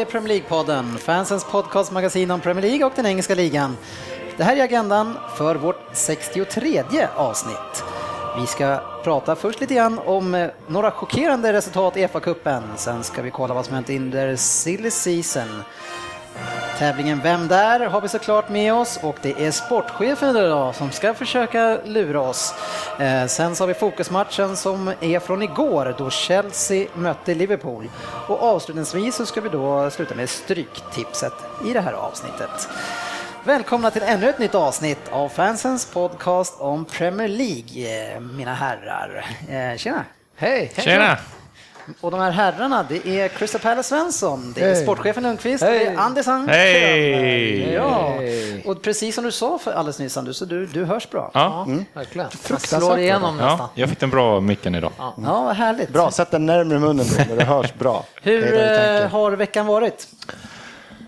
Är Premier League-podden, fansens podcastmagasin om Premier League och den engelska ligan. Det här är agendan för vårt 63 avsnitt. Vi ska prata först lite grann om eh, några chockerande resultat i FA-cupen. Sen ska vi kolla vad som hänt under silly season. Tävlingen Vem där? har vi såklart med oss och det är sportchefen idag som ska försöka lura oss. Eh, sen så har vi fokusmatchen som är från igår då Chelsea mötte Liverpool. Och avslutningsvis så ska vi då sluta med stryktipset i det här avsnittet. Välkomna till ännu ett nytt avsnitt av fansens podcast om Premier League, eh, mina herrar. Eh, Tjena! Hej! Tjena! Och de här herrarna, det är Crystal Palace Svensson, det är Hej. sportchefen Lundqvist, Hej. det är Andersson Hej. Könberg. Ja, och precis som du sa för alldeles nyss, Anders, så du, du hörs bra. Ja, Verkligen. Fruktansvärt Slår igenom nästan. ja, jag fick den bra micken idag. Ja, vad härligt. Bra, sätt den närmare munnen då, när det hörs bra. Hur Det det eh, har veckan varit?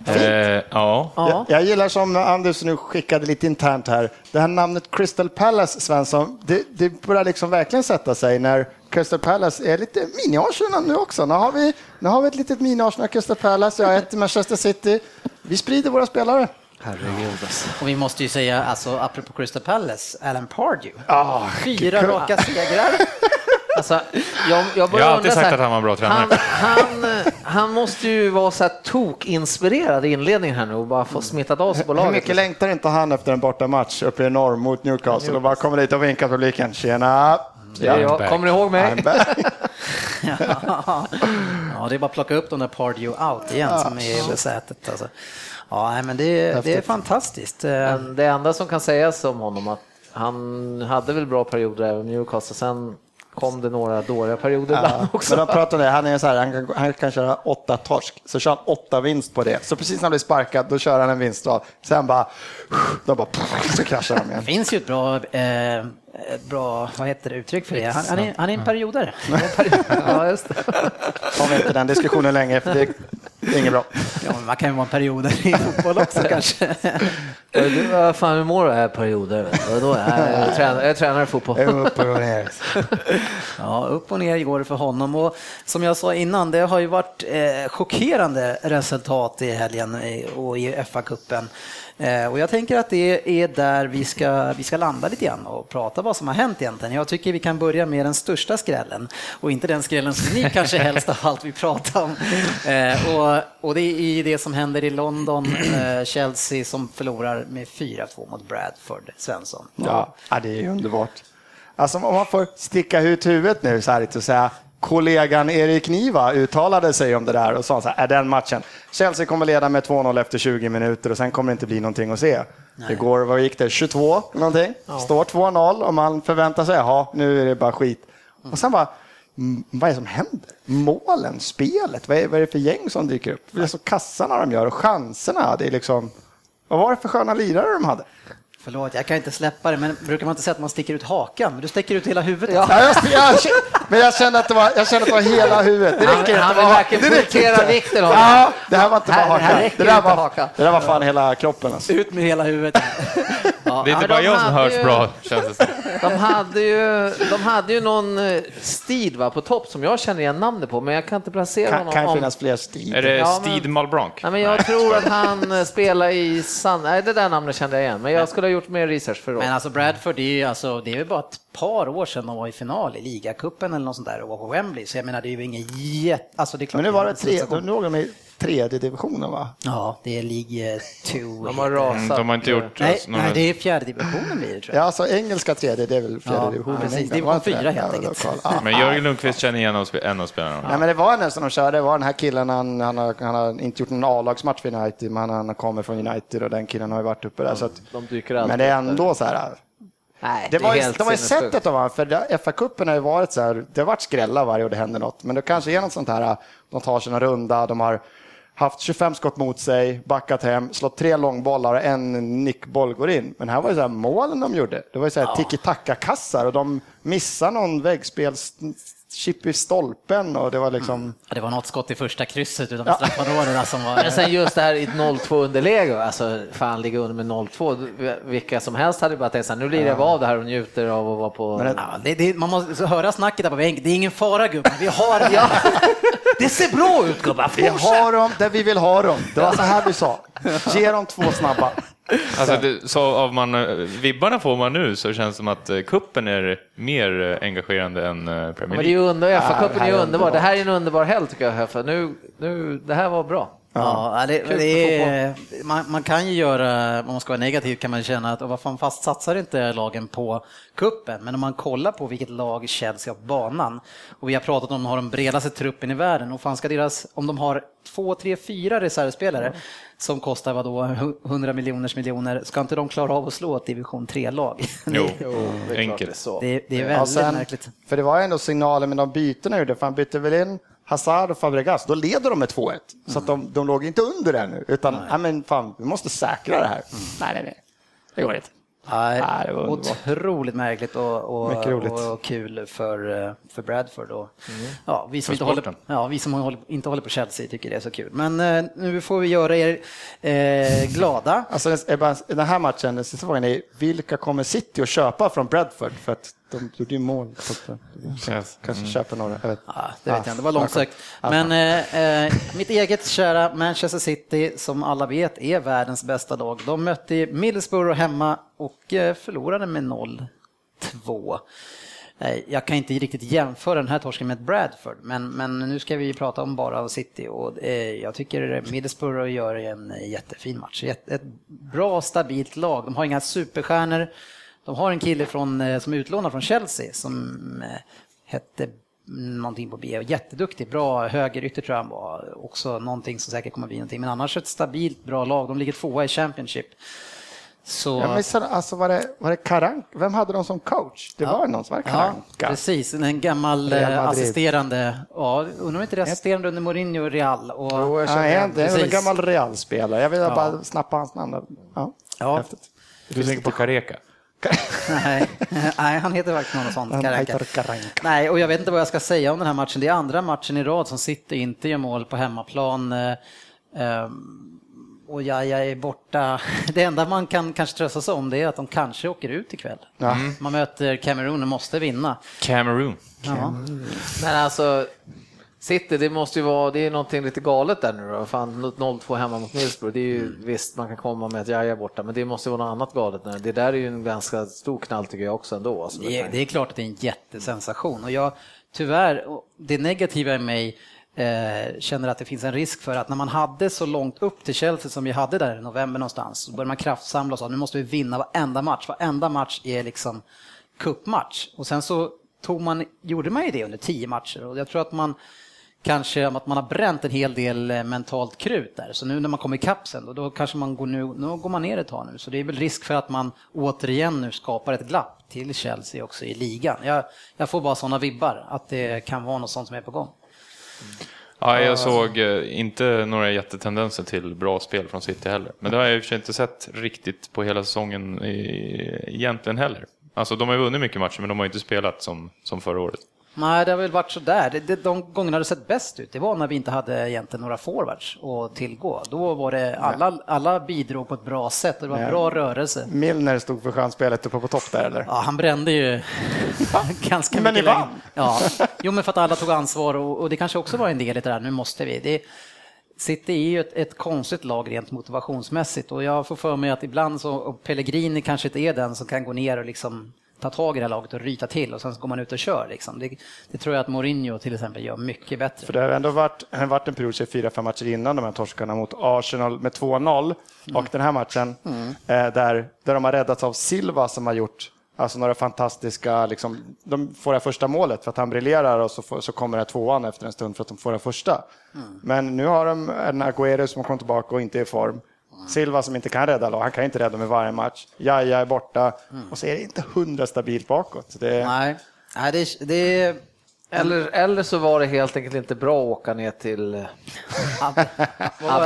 Eh, ja. Ja. Jag, jag gillar som Anders nu skickade lite internt här, det här namnet Crystal Palace, Svensson, det, det börjar liksom verkligen sätta sig när Crystal Palace är lite mini-Arsenal nu också. Nu har vi, nu har vi ett litet mini-Arsenal, Crystal Palace, jag har ett i Manchester City. Vi sprider våra spelare. Herregud alltså. Och vi måste ju säga, alltså apropå Crystal Palace, Alan Pardew. Ah, Fyra raka segrar. alltså jag, jag Jag har alltid sagt här, att han var en bra tränare. Han, han, han måste ju vara så här tok-inspirerad i inledningen här nu och bara få smittat av sig på Hur laget. mycket längtar inte han efter en bortamatch uppe i norr mot Newcastle och bara kommer dit och vinkar publiken. Tjena! Ja, jag, back. kommer ni ihåg mig? I'm back. ja, det är bara att plocka upp de där Pardew out igen som är i sätet. Alltså. Ja, men det, det är fantastiskt. Eh, Men det enda som kan sägas om honom att han hade väl bra perioder även med Newcastle. Sen kom det några dåliga perioder Men också. de pratar om det, han, är så här, han, kan, han kan köra åtta torsk, så kör han åtta vinst på det. Så precis när han blir sparkad, då kör han en vinstrad. Sen bara, då bara, så kraschar de Det igen. finns ju ett bra, eh, ett bra vad heter det, uttryck för det. Han, han, är, han är en periodare. ja, just det. Har vi inte den diskussionen länge, för det, det är inget bra. Ja, men man kan ju vara en periodare i fotboll också kanske. Du, vad fan, hur mår du här perioder? Vadå? Jag är tränare, jag i fotboll. Upp och ner. Ja, upp och ner går det för honom. Och som jag sa innan, det har ju varit eh, chockerande resultat i helgen och i FA-cupen. Eh, och jag tänker att det är där vi ska, vi ska landa lite grann och prata vad som har hänt egentligen. Jag tycker vi kan börja med den största skrällen och inte den skrällen som ni kanske helst av allt vill prata om. Eh, och, och det är i det som händer i London, eh, Chelsea som förlorar med 4-2 mot Bradford, Svensson. Ja, ja, det är ju underbart. Alltså om man får sticka ut huvudet nu så här och säga kollegan Erik Niva uttalade sig om det där och sa så här, är den matchen, Chelsea kommer leda med 2-0 efter 20 minuter och sen kommer det inte bli någonting att se. Det går, vad gick det, 22 någonting? Står 2-0 och man förväntar sig, jaha, nu är det bara skit. Och sen bara, vad är det som händer? Målen, spelet, vad är, vad är det för gäng som dyker upp? Det är så kassarna de gör och chanserna, det är liksom, vad var det för sköna lirare de hade? Förlåt, jag kan inte släppa det, men brukar man inte säga att man sticker ut hakan? Du sticker ut hela huvudet. Ja. Ja, jag, jag, men jag kände att det var, jag kände att det var hela huvudet. Det Han, räcker inte. han Det vill verkligen det inte. vikten av det. Ja, det här var inte bara Här- här hakan. räcker Det där, var, hakan. det där var fan hela kroppen. Alltså. Ut med hela huvudet. Ja, Det är inte bara jag som hörs ju- bra, känns det som. De hade ju, de hade ju någon eh, Steed va, på topp som jag känner igen namnet på, men jag kan inte placera Kan, honom. kan om- finnas fler stil. Är det Ja, men- Steed Malbranc? Nej, men jag tror att han eh, spelar i San... Nej, det där namnet kände jag igen, men jag skulle ha gjort mer research för Men då. alltså Bradford, det är ju alltså, det är bara ett par år sedan de var i final i ligacupen eller något sånt där och var på Wembley. Så jag menar, det är ju ingen jätte... Alltså det är klart Men nu var det tre, nu låg de tredje divisionen va? Ja, det är League 2. De har rasat. De har inte gjort... Nej, alltså, nej, det är fjärde divisionen blir det tror Ja, jag. alltså engelska tredje, det är väl fjärde Ja, divisionen. i precis. England, Division var fyra det? helt Ja, enkelt. Ja. Men Jörgen Lundqvist känner igen en av spe- en av spelarna. Nej, men det var nästan de körde, det var den här killen, han, han, har, han har inte gjort någon A-lagsmatch för United, men han kommer från United och den killen har ju varit uppe där. Så att, De dyker men det är ändå så här, Nej, det det är var ju, helt det var ju sättet av honom, för FA-cupen har ju varit så här, det har varit skrällar varje år det händer något, men det kanske är något sånt här, de tar en runda, de har haft 25 skott mot sig, backat hem, slått tre långbollar och en nickboll går in. Men här var det så här målen de gjorde. Det var ju så här tiki-taka-kassar och de missar någon väggspels chip i stolpen och det var liksom... Ja, det var något skott i första krysset utanför straffområdet där som var... Men sen just det här i ett 0-2 underläge, alltså fan ligga under med 0-2, vilka som helst hade bara tänkt så här, nu lirar vi av det här och njuter av att vara på... Det- Ja, det, det, man måste höra snacket där på bänken. Det är ingen fara gubben, vi har ja. Det ser bra ut gubbar, Vi har dem där vi vill ha dem. Det var så här vi sa. Ge dem två snabba. Alltså, det, så av man, eh, vibbarna får man nu så känns det som att eh, kuppen är mer eh, engagerande än Premier Men det är League. ju under, Ja, FA-cupen det är här ju är underbar. Det här är en underbar helg tycker jag, för nu, nu, det här var bra. Ja, det, det är, man, man kan ju göra, om man ska vara negativ kan man känna att vad fan fast satsar inte lagen på kuppen Men om man kollar på vilket lag Chelsea har på banan och vi har pratat om att de har den bredaste truppen i världen och fan ska deras, om de har två, tre, fyra reservspelare som kostar vadå 100 miljoners miljoner, ska inte de klara av att slå ett division 3-lag? Jo, Det är enkelt. så. Det, det är Ja, väldigt sen- märkligt. För det var ju ändå signaler med de bytena gjorde, för han bytte väl in Hazard och Fabregas, då leder de med 2-1. Så att de, de låg inte under ännu, utan nej. men fan, vi måste säkra det här. Nej, nej, nej. Det går inte. Nej, Ja, det var underbart. otroligt märkligt och, och, och kul för, eh, för Bradford. Och, ja, vi, som För inte håller, ja, vi som håller, inte håller på Chelsea tycker det är så kul. Men eh, nu får vi göra er eh, glada. Alltså, den här matchen, den sista frågan är, vilka kommer City att köpa från Bradford? För att de gjorde ju mål. Så eh, Yes. kanske köper några. Jag vet. Ja, det vet Ja, jag inte, det var långsökt. ja, Men eh, eh, mitt eget kära Manchester City, som alla vet är världens bästa lag, de mötte Middlesbrough hemma och eh, förlorade med 0-2. Eh, Jag kan inte riktigt jämföra den här torsken med Bradford, men, men nu ska vi prata om bara City och jag tycker Middlesbrough gör en jättefin match. Ett, ett bra, stabilt lag. De har inga superstjärnor. De har en kille från, eh, som är utlånad från Chelsea som eh, hette någonting på B. Jätteduktig, bra högerytter tror jag han var. Också någonting som säkert kommer bli någonting. Men annars ett stabilt, bra lag. De ligger tvåa i Championship. Så... Jag missade, alltså var det, var det Karanka? Vem hade de som coach? Det var någon som var Ja, Karanka. precis. En gammal eh, assisterande. Ja, undrar om inte det är assisterande under Mourinho Real. Och, Jo, jag känner igen det är en gammal Real-spelare. Jag vill bara snappa hans namn. Ja, Ja. häftigt. Du tänker på Kareka? Nej, nej, han heter faktiskt något sånt. Karanka. Nej, och jag vet inte vad jag ska säga om den här matchen. Det är andra matchen i rad som City inte gör mål på hemmaplan. Eh, ehm, och jag, jag är borta. Det enda man kan kanske trösta sig om det är att de kanske åker ut ikväll. Ja. Man möter Cameroon och måste vinna. Cameroon. Ja. Men alltså, City, det måste ju vara, det är någonting lite galet där nu då. Fan, 0-2 hemma mot Middlesbrough, det är ju visst, man kan komma med ett jaja borta, men det måste vara något annat galet nu. Det där är ju en ganska stor knall tycker jag också ändå. Alltså, Det är, det är klart att det är en jättesensation och jag tyvärr, det negativa i mig eh, känner att det finns en risk för att när man hade så långt upp till Chelsea som vi hade där i november någonstans, så började man kraftsamla och sa nu måste vi vinna varenda match. Varenda match är liksom cupmatch. Och sen så tog man, gjorde man ju det under tio matcher och jag tror att man kanske att man har bränt en hel del eh, mentalt krut där. Så nu när man kommer ikapp sen, då, då kanske man går, nu, nu går man ner ett tag nu. Så det är väl risk för att man återigen nu skapar ett glapp till Chelsea också i ligan. Jag, jag får bara sådana vibbar att det kan vara något sånt som är på gång. Ja, jag såg eh, inte några jättetendenser till bra spel från City heller. Men det har jag i och för sig inte sett riktigt på hela säsongen egentligen heller. Alltså de har ju vunnit mycket matcher men de har ju inte spelat som, som förra året. Nej, det har väl varit sådär. Det, det, de gångerna det sett bäst ut, det var när vi inte hade egentligen några forwards att tillgå. Då var det alla, alla bidrog på ett bra sätt och det var Nej. bra rörelse. Milner stod för chansspelet uppe på topp där eller? Ja, han brände ju ganska Men mycket ni vann. Ja, jo men för att alla tog ansvar och, och det kanske också var en del i det där, nu måste vi. Det, City är ju ett, ett konstigt lag rent motivationsmässigt och jag får för mig att ibland så, och Pellegrini kanske inte är den som kan gå ner och liksom ta tag i det här laget och ryta till och sen så går man ut och kör. Liksom. Det, det tror jag att Mourinho till exempel gör mycket bättre. För det har ändå varit, har varit en period, fyra, fem matcher innan de här torskarna mot Arsenal med 2-0 och den här matchen eh, där, där de har räddats av Silva som har gjort alltså några fantastiska, liksom, de får det första målet för att han briljerar och så, får, så kommer det tvåan efter en stund för att de får det första. Men nu har de en Agüero som har kommit tillbaka och inte är i form. Silva som inte kan rädda lag, han kan inte rädda med varje match. Jaja är borta och så är det inte hundra stabilt bakåt. Det, Nej, Nej det, det. Eller, eller så var det helt enkelt inte bra att åka ner till eh, Abu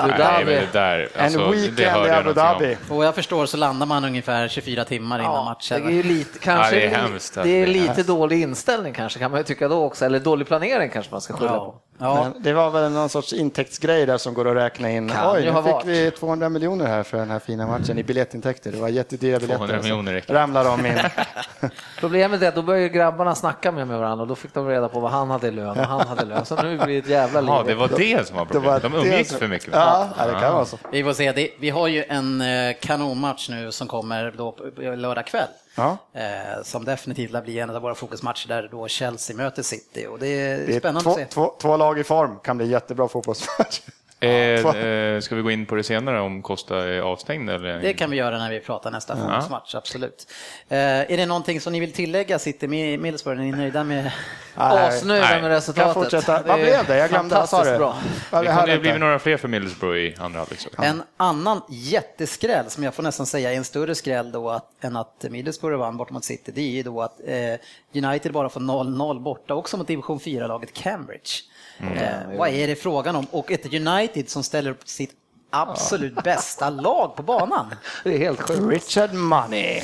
Nej, Dhabi. där, alltså, en weekend i Abu. Dhabi. Och jag förstår så landar man ungefär 24 timmar innan Ja, matchen. det är ju lite, kanske Ja, det är hemskt, det är lite dålig inställning kanske kan man ju tycka då också, eller dålig planering kanske man ska skylla Ja. på. Ja. Men det var väl någon sorts intäktsgrej där som går att räkna in. Kan Oj, nu fick varit. vi 200 miljoner här för den här fina matchen i biljettintäkter. Det var jättedyra biljetter. 200 och så miljoner ramlar de in. Problemet är att då börjar ju grabbarna snacka med varandra och då fick de reda på vad han hade i lön och han hade lön. Så nu blir det ett jävla liv. Ja, det var det som var problemet. De umgicks för mycket. Ja, ja, det kan vara så. Vi får se. Vi har ju en eh, kanonmatch nu som kommer då lördag kväll. Ja. Eh, som definitivt lär bli en av våra fokusmatcher där då Chelsea möter City. Och det är, Det är spännande två, att se. två, två lag i form, kan bli jättebra fotbollsmatch. Eh, eh, ska vi gå in på det senare om Costa är avstängd? Eller? Det kan vi göra när vi pratar nästa fokusmatch, absolut. Eh, är det någonting som ni vill tillägga City med Middlesbrough? Är ni nöjda med? Asnöjda med resultatet. Kan fortsätta. Det Vad blev det? Jag glömde. Vad sa du? bra. Det kommer inte? bli några fler för Middlesbrough i andra halvlek. En annan jätteskräll, som jag får nästan säga är en större skräll då att, än att Middlesbrough vann bort mot City, det är ju då att eh, United bara får 0-0 borta, också mot division 4-laget Cambridge. Eh, vad är det frågan om? Och ett United som ställer upp sitt absolut bästa lag på banan. Det är helt sjukt. Richard Money.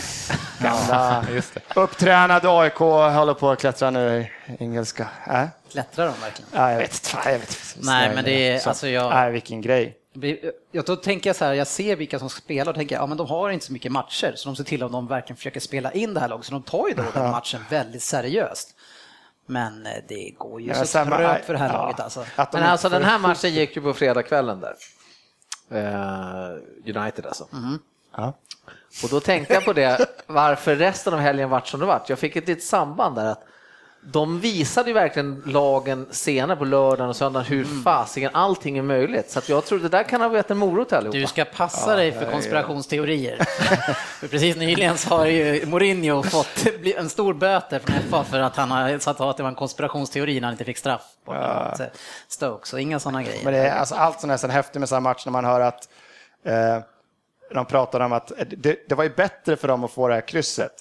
Gamla Just det. upptränade AIK håller på att klättra nu i engelska. Äh? Klättrar de verkligen? Ja, jag vet inte. Nej, men det är- Så- alltså jag- Nej, vilken grej. Jag då tänker jag så här, jag ser vilka som spelar och tänker, ja men de har inte så mycket matcher, så de ser till att de verkligen försöker spela in det här laget, så de tar ju då den matchen väldigt seriöst. Men eh, det går ju Ja, så samma- trögt för det här ja. laget alltså. Men alltså den här matchen gick ju på fredagskvällen där. Eh, United alltså. Ja. Och då tänkte jag på det, varför resten av helgen vart som det vart. Jag fick ett litet samband där att de visade ju verkligen lagen senare på lördagen och söndagen hur Mm. fasiken allting är möjligt. Så att jag tror det där kan ha varit en morot allihopa. Du ska passa dig för konspirationsteorier. för precis nyligen så har ju Mourinho fått en stor böter från FA för att han har satt att det var en konspirationsteori när han inte fick straff på ja. Stoke, så inga sådana grejer. Men det är alltså allt som är nästan häftigt med sådana matcher när man hör att eh, de pratar om att det, det var ju bättre för dem att få det här krysset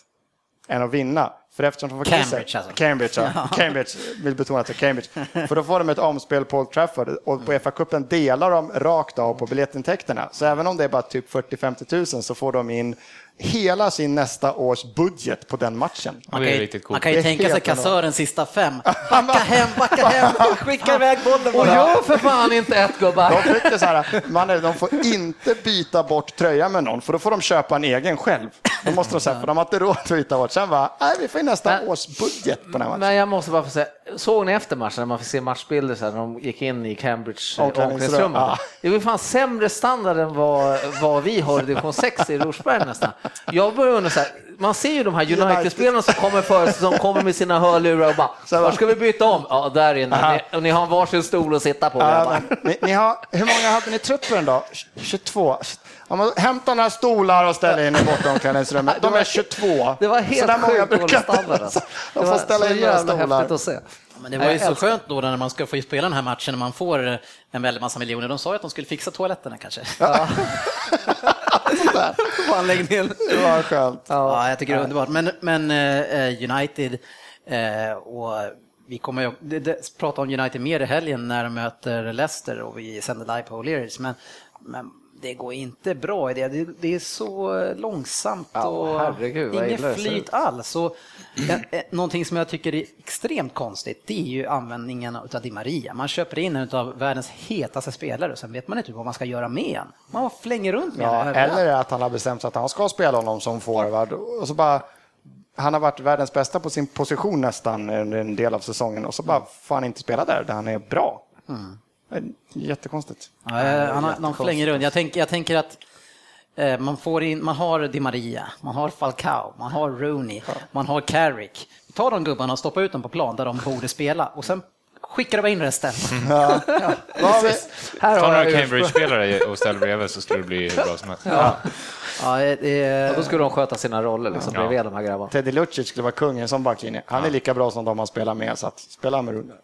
än att vinna. För eftersom de får Cambridge, krysset, alltså. Cambridge, ja. Cambridge, vill betona att det är Cambridge. För då får de ett omspel på Old Trafford och på FA-cupen delar de rakt av på biljettintäkterna. Så även om det är bara typ 40-50 000 så får de in hela sin nästa års budget på den matchen. Man det kan, är ju, man kan ju Det är tänka sig kassören sista fem. Backa hem, backa hem, skicka iväg bollen Och bara. gör för fan inte ett gubbar! De, fick det så här, man, är- de får inte byta bort tröjan med någon, för då får de köpa en egen själv. Då måste de säga, för de har inte råd att byta bort. Sen bara, nej, vi får in nästa års budget på den här matchen. Men jag måste bara få säga, såg ni efter matchen när man fick se matchbilder så här, när de gick in i Cambridge Omklädningsrum, ja. Det var fan sämre standard än vad, vad vi har i division 6 i Rosberg nästan. Jag börjar undra så här, man ser ju de här United-spelarna som kommer för som kommer med sina hörlurar och bara, Så var ska vi byta om? Ja, där inne. Ni, och ni har varsin stol att sitta på. Ja, ni, ni har, hur många hade ni truppen då? 22? Ja, hämta några stolar och ställ in i bortomklädningsrummet. De är 22. Det var Så helt sjukt brukar dålig inte- standard. Alltså. De Det får var ställa så in några jävla stolar. häftigt att se. Men det var ju så skönt då när man ska få spela den här matchen när man får en väldig massa miljoner. De sa ju att de skulle fixa toaletterna kanske. På anläggningen. Det var skönt. Ja, jag tycker det är underbart. Men, men eh, United eh, och vi kommer ju det, det, prata om United mer i helgen när de möter Leicester och vi sänder live på O'Learys. Men, men det går inte bra i det. Det, det är så långsamt Ja, och herregud, ser flyt alls. Och, eh, eh, någonting som jag tycker är extremt konstigt, det är ju användningen av Di Maria. Man köper in en av världens hetaste spelare och sen vet man inte vad man ska göra med en. Man flänger runt med Ja, eller att han har bestämt sig att han ska spela honom som forward. Och så bara, han har varit världens bästa på sin position nästan under en del av säsongen och så bara får han inte spela där, där han är bra. Är Jättekonstigt. Ja, han har, de flänger runt. Jag, tänk, jag tänker att eh, man, får in, man har Di Maria, man har Falcao, man har Rooney, man har Carrick. Ta de gubbarna och stoppa ut dem på plan där de borde spela och sen skickar de in resten. Har vi? Här Ta har några Cambridge-spelare och ställ bredvid så skulle det bli hur bra som helst. Ja, eh, det, Och då skulle de sköta sina roller liksom, Ja. bredvid de här grabbarna. Teddy Lucic skulle vara kungen som backlinje. Han är lika bra som de han spelar med, så att spela med Rooney.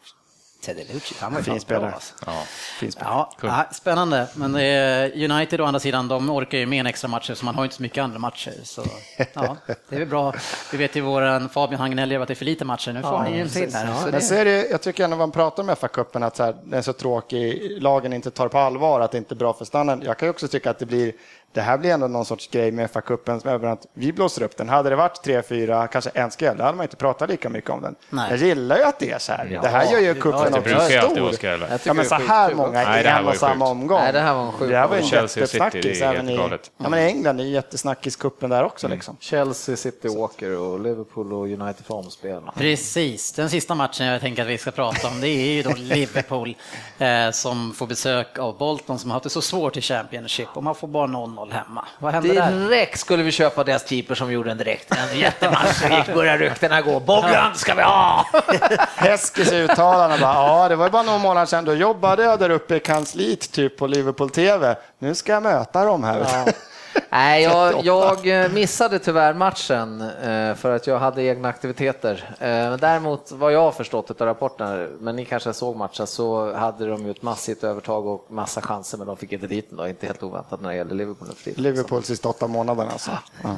Teddy Lucic, han var ju Fin spelare. Alltså. Ja. Fin spelare. Ja, ja, spännande. Men eh, United å andra sidan, de orkar ju med en extra matcher så man har inte så mycket andra matcher. Så ja, det är väl bra. Vi vet ju våran Fabian Hagnell att det är för lite matcher. Nu får han ju en till här. Så Men är det, jag tycker ändå man pratar om FA-cupen att så här, den är så tråkig, lagen inte tar på allvar, att det inte är bra för standarden. Jag kan ju också tycka att det blir det här blir ändå någon sorts grej med FA-cupen över att vi blåser upp den. Hade det varit tre, fyra, kanske en skräll, då hade man inte pratat lika mycket om den. Nej. Jag gillar ju att det är så här. det här gör ju cupen Det också brukar ju alltid vara stor. Ja, men så är här många i en var och ju samma sjukt. omgång. Nej, det här var en sjuk Det här var en jättesnackis även i, ja, men England, är ju jättesnackis-cupen där också. Liksom. Chelsea, City, Walker och Liverpool och United får omspel. Precis, den sista matchen jag tänker att vi ska prata om det är ju då Liverpool eh, som får besök av Bolton som har haft det så svårt i Championship och man får bara 0-0 hemma. Vad händer där? Direkt skulle vi köpa deras keeper som gjorde en direkt. En jättematch, gick började ryktena gå. Bogdan ska vi ha! Heskis uttalande bara, ja det var ju bara några månader sedan, då jobbade jag där uppe i kansliet typ på Liverpool TV. Nu ska jag möta dem här. Nej, jag, jag eh, missade tyvärr matchen eh, för att jag hade egna aktiviteter. Eh, Men däremot vad jag har förstått av rapporterna, men ni kanske såg matchen, så hade de ju ett massivt övertag och massa chanser, men de fick inte dit den då. Inte helt oväntat när det gäller Liverpool. Liverpool sista åtta månaderna alltså. Ja.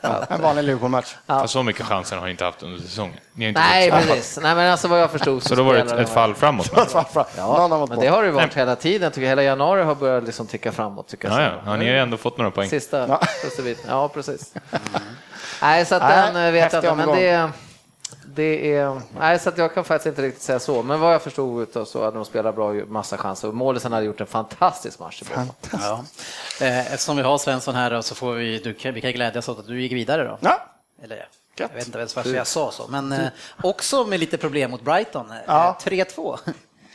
Ja, en vanlig Liverpool-match. Fast så mycket chanser har ni inte haft under säsongen. Inte Nej, precis. Nej, men alltså vad jag förstod Så då var det ett, ett fall framåt? va? Någon Ja, har mot men det har det ju varit hela tiden. Jag tycker hela januari har börjat liksom ticka framåt. Tycker jag. Ja, ja. ja, ni har ju ändå fått några poäng. Sista, biten. Ja, precis. Nej, så att Nej, den eh, vet jag inte. Men omgång. det, det är... Nej, så att jag kan faktiskt inte riktigt säga så. Men vad jag förstod utav så hade de spelat bra, massa chanser. Och Målisen hade gjort en fantastisk match i Bolton. Ja. Eh, Eftersom vi har Svensson här då, så får vi, du, kan- vi kan glädjas åt att du gick vidare då. Ja, Eller, jag vet inte varför jag sa så, men eh, också med lite problem mot Brighton. Eh, Ja. 3-2.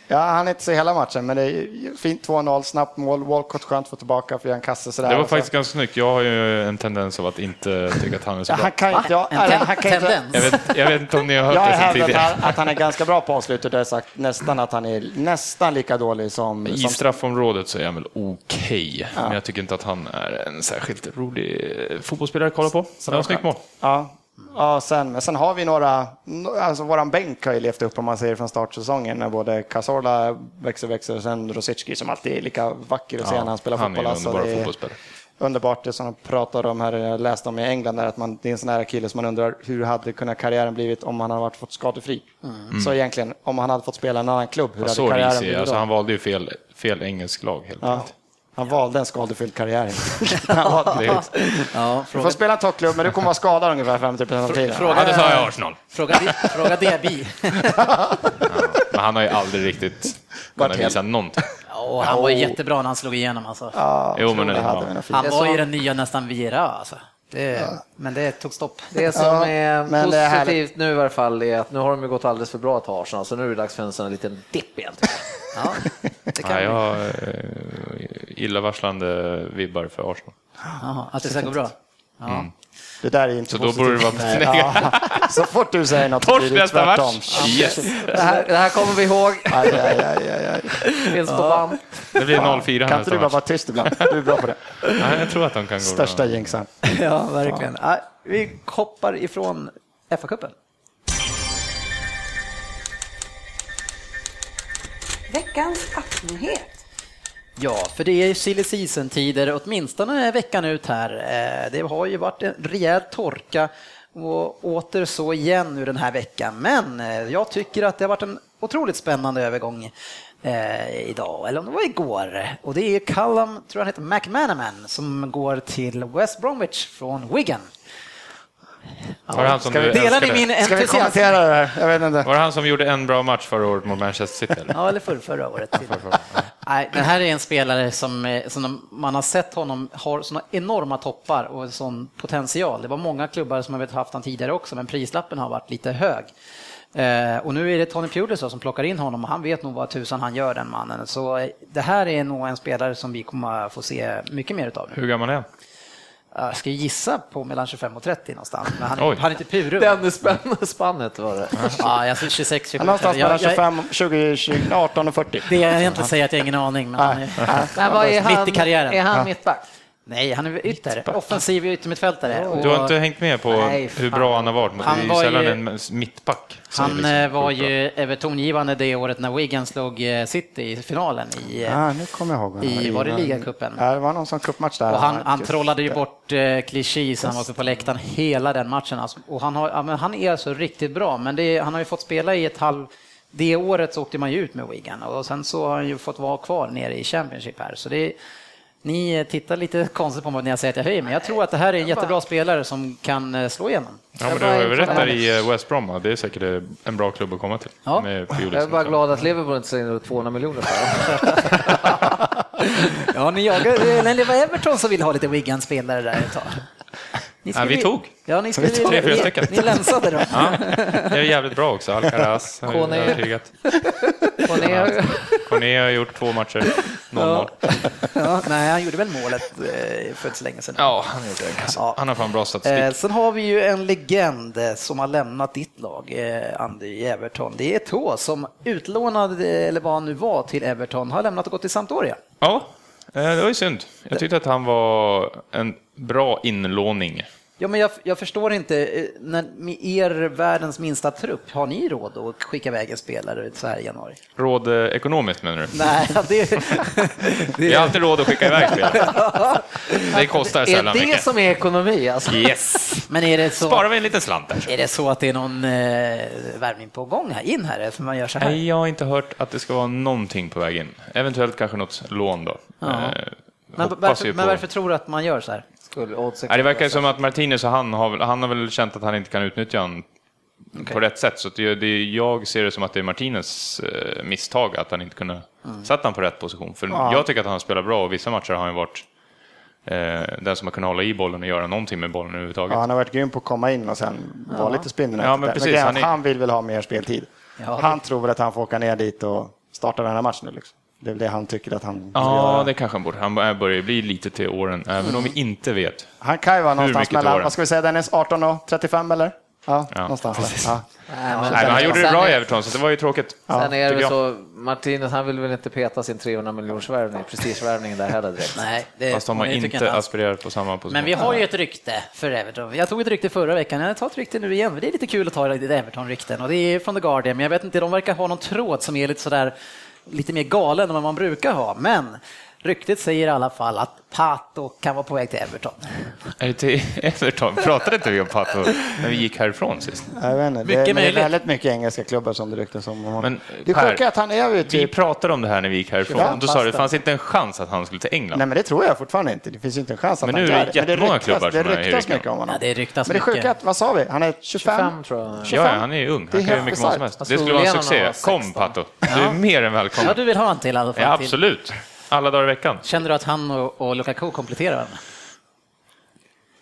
Ja, han inte se hela matchen, men det är fint 2-0, snabbt mål. Walcott skönt att få tillbaka för en kasse sådär. Det var så- faktiskt ganska snyggt. Jag har ju en tendens av att inte tycka att han är så Ja, bra. han kan inte... Ja, En ten- han kan inte tendens. Jag vet, jag vet inte om ni har hört jag det sen tidigare. att, att han är ganska bra på avslutet. Jag har sagt nästan att han är nästan lika dålig som... I som straffområdet så är han väl okej, men jag tycker inte att han är en särskilt rolig fotbollsspelare att kolla på. Det var snyggt mål. Ja, ja sen, men sen har vi några, alltså våran bänk har ju levt upp om man ser från startsäsongen när både Cazorla växer, växer och sen Rosicki som alltid är lika vacker att se Ja, när han spelar han är fotboll. en Alltså, underbar det är fotbollsspelare. Underbart, det som de pratade om här, jag läste om i England, där, att man, det är en sån här kille som man undrar hur hade kunnat karriären blivit om han hade varit fått skadefri. Så egentligen, om han hade fått spela i en annan klubb, hur hade så karriären risig, blivit alltså då? han valde ju fel, fel engelsk lag helt Ja, enkelt. Han valde en skadefylld karriär. Han Ja, Du fråga, får spela en toppklubb, men du kommer vara skadad ungefär 50 av tiden. fråga, ja, det sa jag Arsenal. fråga, fråga Debi. Men han har ju aldrig riktigt kunnat visa någonting. Ja, han var ju jättebra när han slog igenom. Alltså. Ja, Jo, men ja. Han är var ju den nya nästan Vira. Alltså. Det, Men det tog stopp. Det som Ja, är men det är positivt nu i varje fall är att nu har de ju gått alldeles för bra till Arsenal, så nu är det dags för en sån här liten dipp igen. Ja, det kan Ja, vi. jag har eh, illavarslande vibbar för Arsenal. Jaha, att det ska gå bra. Ja. Det där är inte Så då positivt. borde det vara ja. Så fort du säger något så blir Torsk det nästa tvärtom. match! Yes. Det här, det här kommer vi ihåg, Aj, aj, aj, aj, aj. finns på band. Det blir 0-4 Kan inte nästa du bara match. vara tyst ibland? Du är bra på det. Nej, jag tror att de kan gå Största bra. jinxen. ja, verkligen. Ja, vi hoppar ifrån FA-cupen. Veckans appnyhet. Ja, för det är ju silly season-tider, åtminstone veckan ut här. Eh, det har ju varit en rejäl torka och åter så igen nu den här veckan. Men eh, jag tycker att det har varit en otroligt spännande övergång eh, idag, eller om det var igår. Och det är Callum, tror jag han heter, McManaman som går till West Bromwich från Wigan. Var det han som Ska vi- Delar ni älskade? min Ska vi entusiasm? kommentera det här? Jag vet inte. Var det han som gjorde en bra match förra året mot Manchester City? Eller? Ja, eller förr, förra året. Nej, den här är en spelare som, eh, som de- man har sett honom har såna enorma toppar och en sån potential. Det var många klubbar som har haft han tidigare också, men prislappen har varit lite hög. Eh, och nu är det Tony Pulis då som plockar in honom och han vet nog vad tusan han gör den mannen. Så eh, det här är nog en spelare som vi kommer att få se mycket mer utav. nu. Hur gammal är han? Jag ska gissa på mellan 25 och 30 någonstans, men han, Oj. han är inte purung. Den spannet var det. Ja, jag säger 26, 27. Någonstans mellan jag- 25, 20, 20, 18 och 40. Det jag egentligen säger att jag har ingen aning, men han är, Men vad är mitt han, i karriären. Är han mittback? Nej, han är ytter. Offensiv yttermittfältare. Du har inte hängt med på Nej, hur bra han har varit mot Han det var ju sällan ju- en mittback. Han liksom eh, var ju Everton-givande det året när Wigan slog eh, City i finalen i, eh, Ja, nu kommer jag ihåg. i var det ligacupen? Ja, det var någon sån cupmatch där. Och han, han trollade ju bort eh, Clichy så han var uppe på läktaren hela den matchen. Alltså. Och han, har, ja, men han är alltså riktigt bra, men det, han har ju fått spela i ett halv... Det året så åkte man ju ut med Wigan och sen så har han ju fått vara kvar nere i Championship här. Så det, ni tittar lite konstigt på mig när jag säger att jag höjer, men jag tror att det här är en jättebra spelare som kan eh, slå igenom. Ja, men du har rätt där i eh, West Brom. Det är säkert eh, en bra klubb att komma till. Ja. Jag är bara liksom. glad att Liverpool inte slänger ut 200 miljoner. Ja, ni jagar, eller det var Everton som ville ha lite Wigan-spelare där ett tag. Ni Ja, vi tog. Ja, ni skulle, Tre, fyra stycken. Ni länsade dem. Ja, det är jävligt bra också. Alcaraz har ju Kone. övertygat. Ner. Corné har gjort två matcher, 0-0. Ja, nej, han gjorde väl målet eh, för inte så länge sedan. Ja, han gjort det. Alltså. Ja. Han har fan bra statistik. Eh, sen har vi ju en legend eh, som har lämnat ditt lag, eh, Andy i Everton. Det är Tå som utlånad, eh, eller vad han nu var, till Everton, har lämnat och gått till Sampdoria. Ja, det var ju synd. Jag tyckte att han var en bra inlåning. Ja, men jag, jag förstår inte, eh, när, er världens minsta trupp, har ni råd att skicka iväg en spelare så här i januari? Råd eh, ekonomiskt menar du? Nej, det, Vi har alltid råd att skicka iväg spelare. Det kostar Är sällan det mycket. som är ekonomi? Alltså? Yes! men är det, så, Sparar vi en liten slant där. är det så att det är någon eh, värvning på gång här, in här, för man gör så här? Nej, jag har inte hört att det ska vara någonting på väg in. Eventuellt kanske något lån då. Ja. Eh, Men varför, men varför tror du att man gör så här? Skulle oddsen Nej, det verkar som att Martinez och han har, väl- han har väl känt att han inte kan utnyttja honom på rätt sätt. Så det, det, jag ser det som att det är Martinez eh, misstag att han inte kunde Mm. sätta honom på rätt position. För jag tycker att han spelar bra och vissa matcher har han varit eh, den som har kunnat hålla i bollen och göra någonting med bollen överhuvudtaget. Ja, han har varit grym på att komma in och sen vara lite spindelnät. Ja, men precis, är han är- han vill väl ha mer speltid. Ja, han tror väl att han får åka ner dit och starta den här matchen nu. Liksom. Det är väl det han tycker att han Ja, göra. det kanske han borde. Han börjar bli lite till åren, även om vi inte vet. Han kan ju vara någonstans mellan, åren? vad ska vi säga Dennis, 18 och 35 eller? Ja, Ja, någonstans. Ja. Nej, men Nej, men han gjorde det bra i Everton, så det var ju tråkigt. Sen är det väl så, Martinez han vill väl inte peta sin 300 miljoners värvning, prestigevärvningen där heller direkt. Nej, det, Fast de har inte aspirerat på samma position. Men vi har ju ett rykte för Everton. Jag tog ett rykte förra veckan, jag tar ett rykte nu igen. Det är lite kul att ta lite Everton-rykten och det är från The Guardian, men jag vet inte, de verkar ha någon tråd som är lite sådär lite mer galen än vad man brukar ha. Men ryktet säger i alla fall att Pato kan vara på väg till Everton. Är det till Everton? Pratade inte vi om Pato när vi gick härifrån sist? Jag vet inte. Mycket det, är, men det är möjligt. väldigt mycket engelska klubbar som det ryktas om. honom. Men, det Per, sjuka är att han är ju Vi typ... pratade om det här när vi gick härifrån. Ja, då sa du att det fanns inte en chans att han skulle till England. Nej men det tror jag fortfarande inte. Det finns inte en chans att Men han nu är det gör jättemånga ryktas, klubbar Det som i ryktas mycket om honom. Ja, det ryktas men det sjuka är mycket. att, vad sa vi? Han är 25? 25 tror jag. ja, 25? ja, han är ju ung. Det är Han kan ju mycket vad som helst. Det skulle vara en succé. Kom 16. Pato. Du är mer än välkommen. Ja, du vill ha en till i alla fall. Ja, absolut. Alla dagar i veckan. Känner du att han och, och Lukaku kompletterar varandra?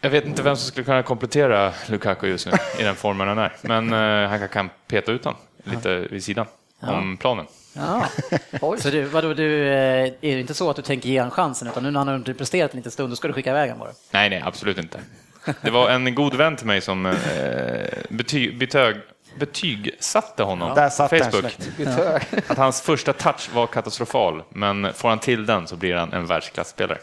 Jag vet inte vem som skulle kunna komplettera Lukaku just nu i den formen han är. Men eh, han kan- kan peta ut honom lite vid sidan om planen. Ja. Så du, vadå, du, eh, är det inte så att du tänker ge honom chansen, utan nu när han har presterat en liten stund, då ska du skicka iväg honom bara? Nej, nej, absolut inte. Det var en god vän till mig som eh, bety, betög, betygsatte honom Där på Facebook. Att hans första touch var katastrofal, men får han till den så blir han en världsklasspelare.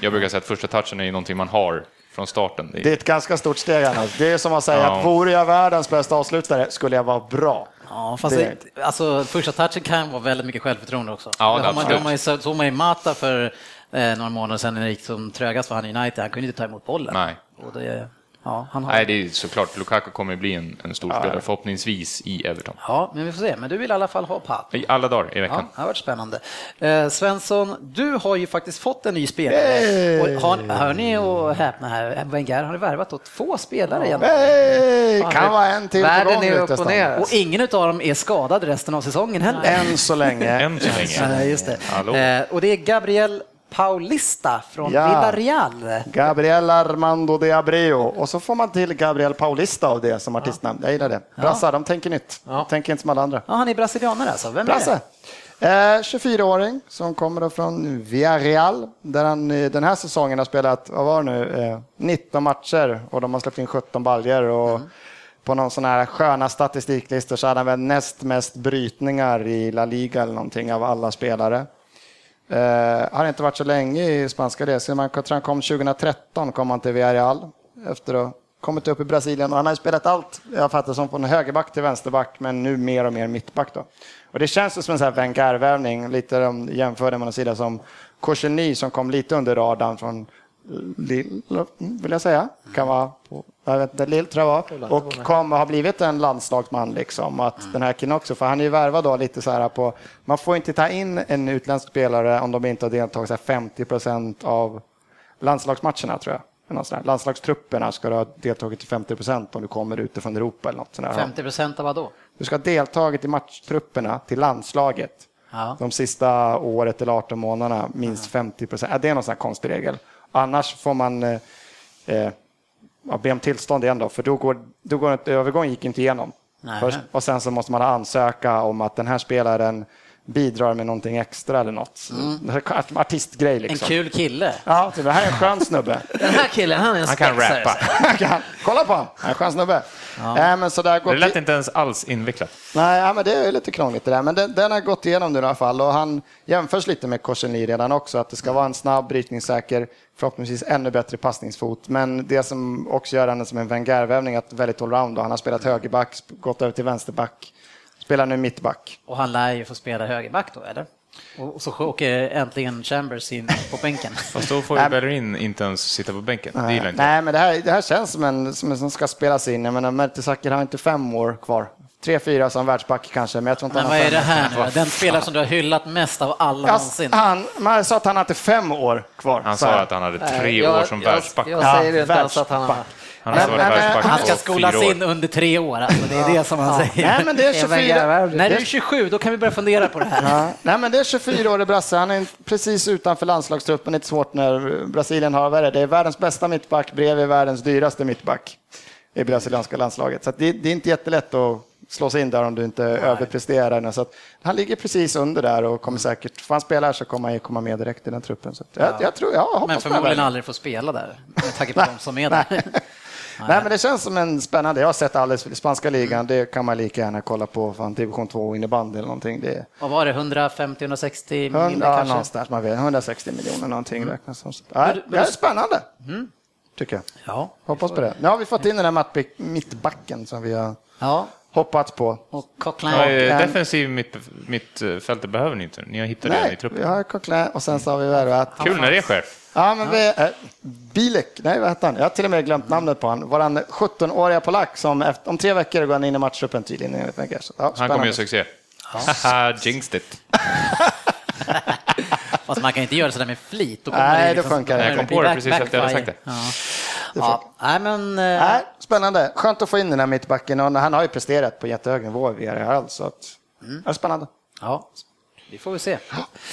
Jag brukar säga att första touchen är ju någonting man har från starten. Det är, ett ganska stort steg annars. Det är som att säga Ja. att vore jag världens bästa avslutare skulle jag vara bra. Ja, fast Det- det, alltså, första touchen kan vara väldigt mycket självförtroende också. Ja, det har man, man ju så- såg man i Mata för eh, några månader sedan när det gick som trögast för han i United. Han kunde inte ta emot bollen. Nej. Och det, ja, han har... nej, det är såklart, Lukaku kommer bli en, en stor spelare, förhoppningsvis i Everton. Ja, men vi får se. Men du vill i alla fall ha Pat. I alla dagar i Ja, veckan. det har varit spännande. Eh, Svensson, du har ju faktiskt fått en ny spelare. Hey! Och har, hör ni och häpna här, Wenger har värvat åt två spelare igen. Hej! Kan vara en till Världen är upp och ner. Och ingen av dem är skadad resten av säsongen heller. Än så länge. Än så länge. Ja, just det. Eh, och det är Gabriel Paulista från Ja. Villarreal. Gabriel Armando de Abreu. Och så får man till Gabriel Paulista av det som artistnamn. Jag gillar det. Brassar, de tänker nytt. De tänker inte som alla andra. Ja, han är brasilianare alltså. Vem är Brasse. det? Eh, 24-åring som kommer från Villarreal där han den här säsongen har spelat, vad var det nu, eh, 19 matcher och de har släppt in 17 baljer och på någon sån här sköna statistiklistor så hade han väl näst mest brytningar i La Liga eller någonting av alla spelare. Eh, har inte varit så länge i spanska resor. Man, jag tror han kom 2013 kom han till Villarreal efter att ha kommit upp i Brasilien. Och han har ju spelat allt, jag fattar som från högerback till vänsterback, men nu mer och mer mittback. Då. Och det känns som en sån här Wenger-värvning, lite jämförd jämförde någon sida som Koscielny som kom lite under radarn från Lill, vill jag säga. Kan vara på, jag vet inte, Lill tror jag var. Och kom, har blivit en landslagsman liksom. Att den här killen också, för han är ju värvad då lite så här på, man får inte ta in en utländsk spelare om de inte har deltagit så här 50 procent av landslagsmatcherna tror jag. Landslagstrupperna ska du ha deltagit till 50 procent om du kommer utifrån Europa eller något sånt 50 procent av vad då? Du ska ha deltagit i matchtrupperna till landslaget Ja. de sista året eller 18 månaderna, minst 50 procent. Det är någon sån här konstig regel. Annars får man eh, eh, ja, be om tillstånd igen då, för då går, då går ett, övergång gick inte igenom. Först, och sen så måste man ansöka om att den här spelaren bidrar med någonting extra eller något. En artistgrej En liksom. kul kille. Ja, typ, det här är en skön snubbe. Den här killen, han är en Han kan spexare. rappa. Han kan- Kolla på honom, han är en skön snubbe. Nej, men så där går Det lät inte ens alls invecklat. Nej, ja, men det är lite krångligt det där. Men den, den har gått igenom nu i alla fall och han jämförs lite med Korsenli redan också. Att det ska vara en snabb, brytningssäker, förhoppningsvis ännu bättre passningsfot. Men det som också gör henne som en Wenger-värvning att väldigt allround. Han har spelat högerback, gått över till vänsterback, spelar nu mittback. Och han lär ju få spela högerback då, eller? Och så åker äntligen Chambers in på bänken. Fast då får ju Bellerin inte ens sitta på bänken. Det gillar inte jag. Nej, men det här, det här känns som en som, en som ska spelas in. Jag menar, Mertesacker har inte fem år kvar. Tre, fyra som världsback kanske, men jag tror inte Men han vad är det här nu? Den spelare som du har hyllat mest av alla Ja, någonsin. han, man sa att han hade fem år kvar. Han sa att han hade tre Jag- år som jag- världsback. Jag Ja, säger inte ens att han har... Han Men- varit men- världsback Han ska skolas in under tre år, alltså. det är det som han säger. Nej, men det är Är 24. Wenger-värvning. När du är 27, då kan vi börja fundera på det här. Ja. Nej, men det är 24-årig brasse. Han är precis utanför landslagstruppen. Det är inte svårt när Brasilien har är det? Det är världens bästa mittback bredvid världens dyraste mittback i brasilianska landslaget. Så att det, det är inte jättelätt att slå sig in där om du inte överpresterar. Så att han ligger precis under där och kommer säkert, får han spela här så kommer han komma med direkt i den truppen. Så att jag, jag tror, jag hoppas Men förmodligen aldrig få spela där, med tanke på de som är där. Nej, men det känns som en spännande. Jag har sett alldeles för spanska ligan. Det kan man lika gärna kolla på från division 2 innebandy eller någonting. Det Vad var det, 150-160 miljoner 100, ja, kanske? någonstans, man vet, 160 miljoner någonting räknas som. Det är spännande, tycker jag. Ja. Hoppas på det. Nu har vi fått in den här mittbacken som vi har ja. Hoppats på. Och Coquelin. Ja, eh, en- defensiv mitt, mittfältet behöver ni inte. Ni har hittat det i Nej, vi truppen. har Coquelin och sen så har vi värvat... Kul när det sker. Ja, men vi, äh, Bilek, nej vad hette han? Jag har till och med glömt namnet på honom. Våran 17-åriga polack som efter, om tre veckor går han in i matchtruppen tydligen ja, Han kommer ju succé. Haha, jinxed it. Fast man kan inte göra sådär med flit. Då Nej, det det funkar Jag kom på det precis efter jag hade sagt det. Ja. Ja. Nej, men... eh, Nej, spännande. Skönt att få in den här mittbacken. Och han har ju presterat på jättehög nivå i VRL, så att, ja, spännande. Ja, vi får väl se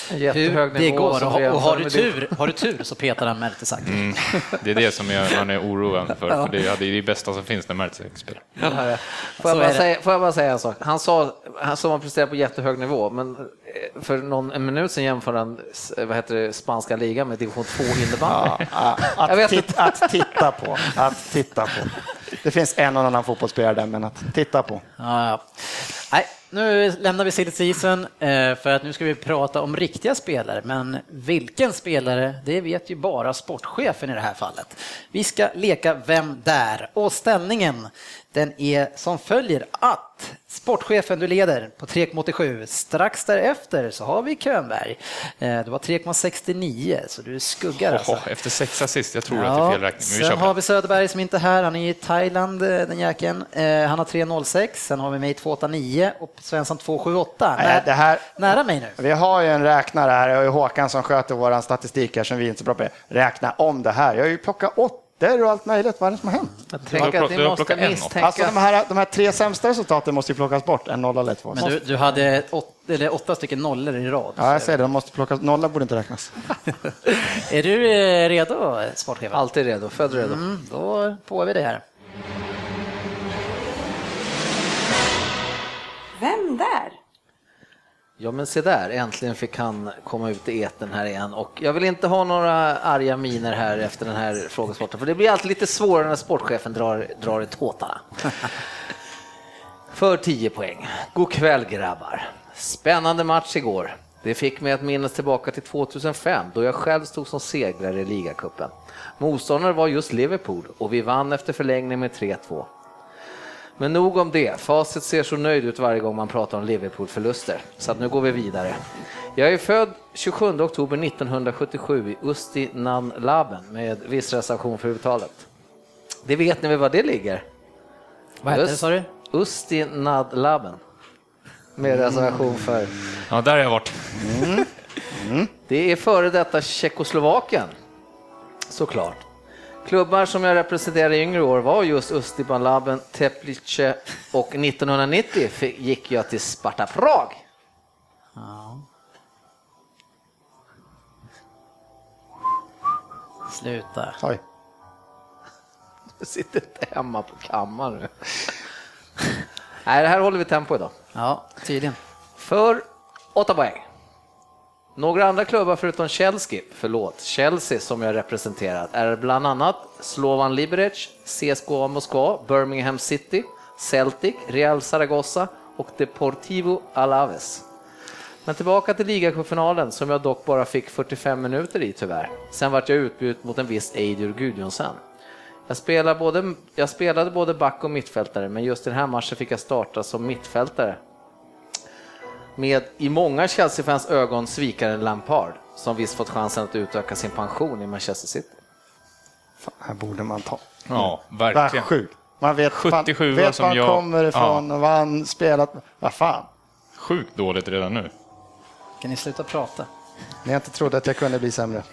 hur det går. Och, och har, du tur, har du tur så petar han Mertesacker. Mm. Det är det som jag, man är oroad för. för det, är det det bästa som finns när Mertesacker spelar. Får jag, bara det. säga, får jag bara säga en sak? Han sa han sa att han presterar på jättehög nivå, men eh, för någon, en minut sedan jämförde han vad heter det, spanska ligan med division 2 innebandy. Ja, att, att titta på. Att titta på. Det finns en och annan fotbollsspelare där, men att titta på. Ja, ja. Nej, nu lämnar vi silly season eh, för att nu ska vi prata om riktiga spelare. Men vilken spelare, det vet ju bara sportchefen i det här fallet. Vi ska leka Vem där? Och ställningen, den är som följer att sportchefen du leder på 3,87. Strax därefter så har vi Könberg. Eh, Du har 3,69 så du skuggar alltså. Oho, efter sex assist, jag tror att det är fel räkning. Men vi sen har vi Söderberg som inte är här, han är i Thailand eh, den jäkeln. Eh, Han har 3,06, sen har vi mig 2,89 och Svensson 2,78. Nej, det här- Nära mig nu. Vi har ju en räknare här, och Håkan som sköter vår statistik här som vi inte är så bra på. Räkna om det här. Jag har ju plockat åttor och allt möjligt. Vad är det som har hänt? Jag tänker att har måste misstänka... Alltså de här, de här tre sämsta resultaten måste ju plockas bort. En nolla eller två. Men du, du hade åt, eller åtta stycken nollor i rad. Ja, jag säger det. De måste plockas. Nolla borde inte räknas. Är du eh, redo, sportchefen? Alltid redo, född redo. Mm, då får vi det här. Vem där? Ja men se där, äntligen fick han komma ut i eten här igen och jag vill inte ha några arga miner här efter den här frågesporten för det blir alltid lite svårare när sportchefen drar, drar i tåtarna. För 10 poäng. God kväll grabbar. Spännande match igår. Det fick mig att minnas tillbaka till 2005 då jag själv stod som segrare i ligacupen. Motståndare var just Liverpool och vi vann efter förlängning med 3-2. Men nog om det. Facit ser så nöjd ut varje gång man pratar om Liverpool-förluster. Så att nu går vi vidare. Jag är född 27 oktober 1977 i Usti Nan Laben med viss reservation för uttalet. Det vet ni väl var det ligger? Vad hette det sa du? Usti Nad Laben. Med reservation för... Ja, där har jag varit. Det är före detta Tjeckoslovakien, såklart. Klubbar som jag representerade i yngre år var just Ustiban Laben, Teplice och 1990 fick- gick jag till Sparta Prag. Ja. Sluta. Oj. Du sitter inte hemma på kammaren nu. Nej, det här håller vi tempo idag. Ja, tydligen. För åtta poäng. Några andra klubbar förutom Chelsea, förlåt, Chelsea som jag representerat är bland annat Slovan Liberec, CSKA Moskva, Birmingham City, Celtic, Real Zaragoza och Deportivo Alaves. Men tillbaka till ligacupfinalen som jag dock bara fick 45 minuter i tyvärr. Sen vart jag utbytt mot en viss Eidur Gudjonsen. Jag spelade, både, jag spelade både back och mittfältare, men just i den här matchen fick jag starta som mittfältare med i många Chelsea-fans ögon svikaren Lampard, som visst fått chansen att utöka sin pension i Manchester City. Fan, här borde man ta. Ja, verkligen. sjukt. Man vet, 77 man, vet som var han jag- kommer ifrån och vad han spelat. Vad fan. Sjukt dåligt redan nu. Kan ni sluta prata? Ni har inte trodde att jag kunde bli sämre.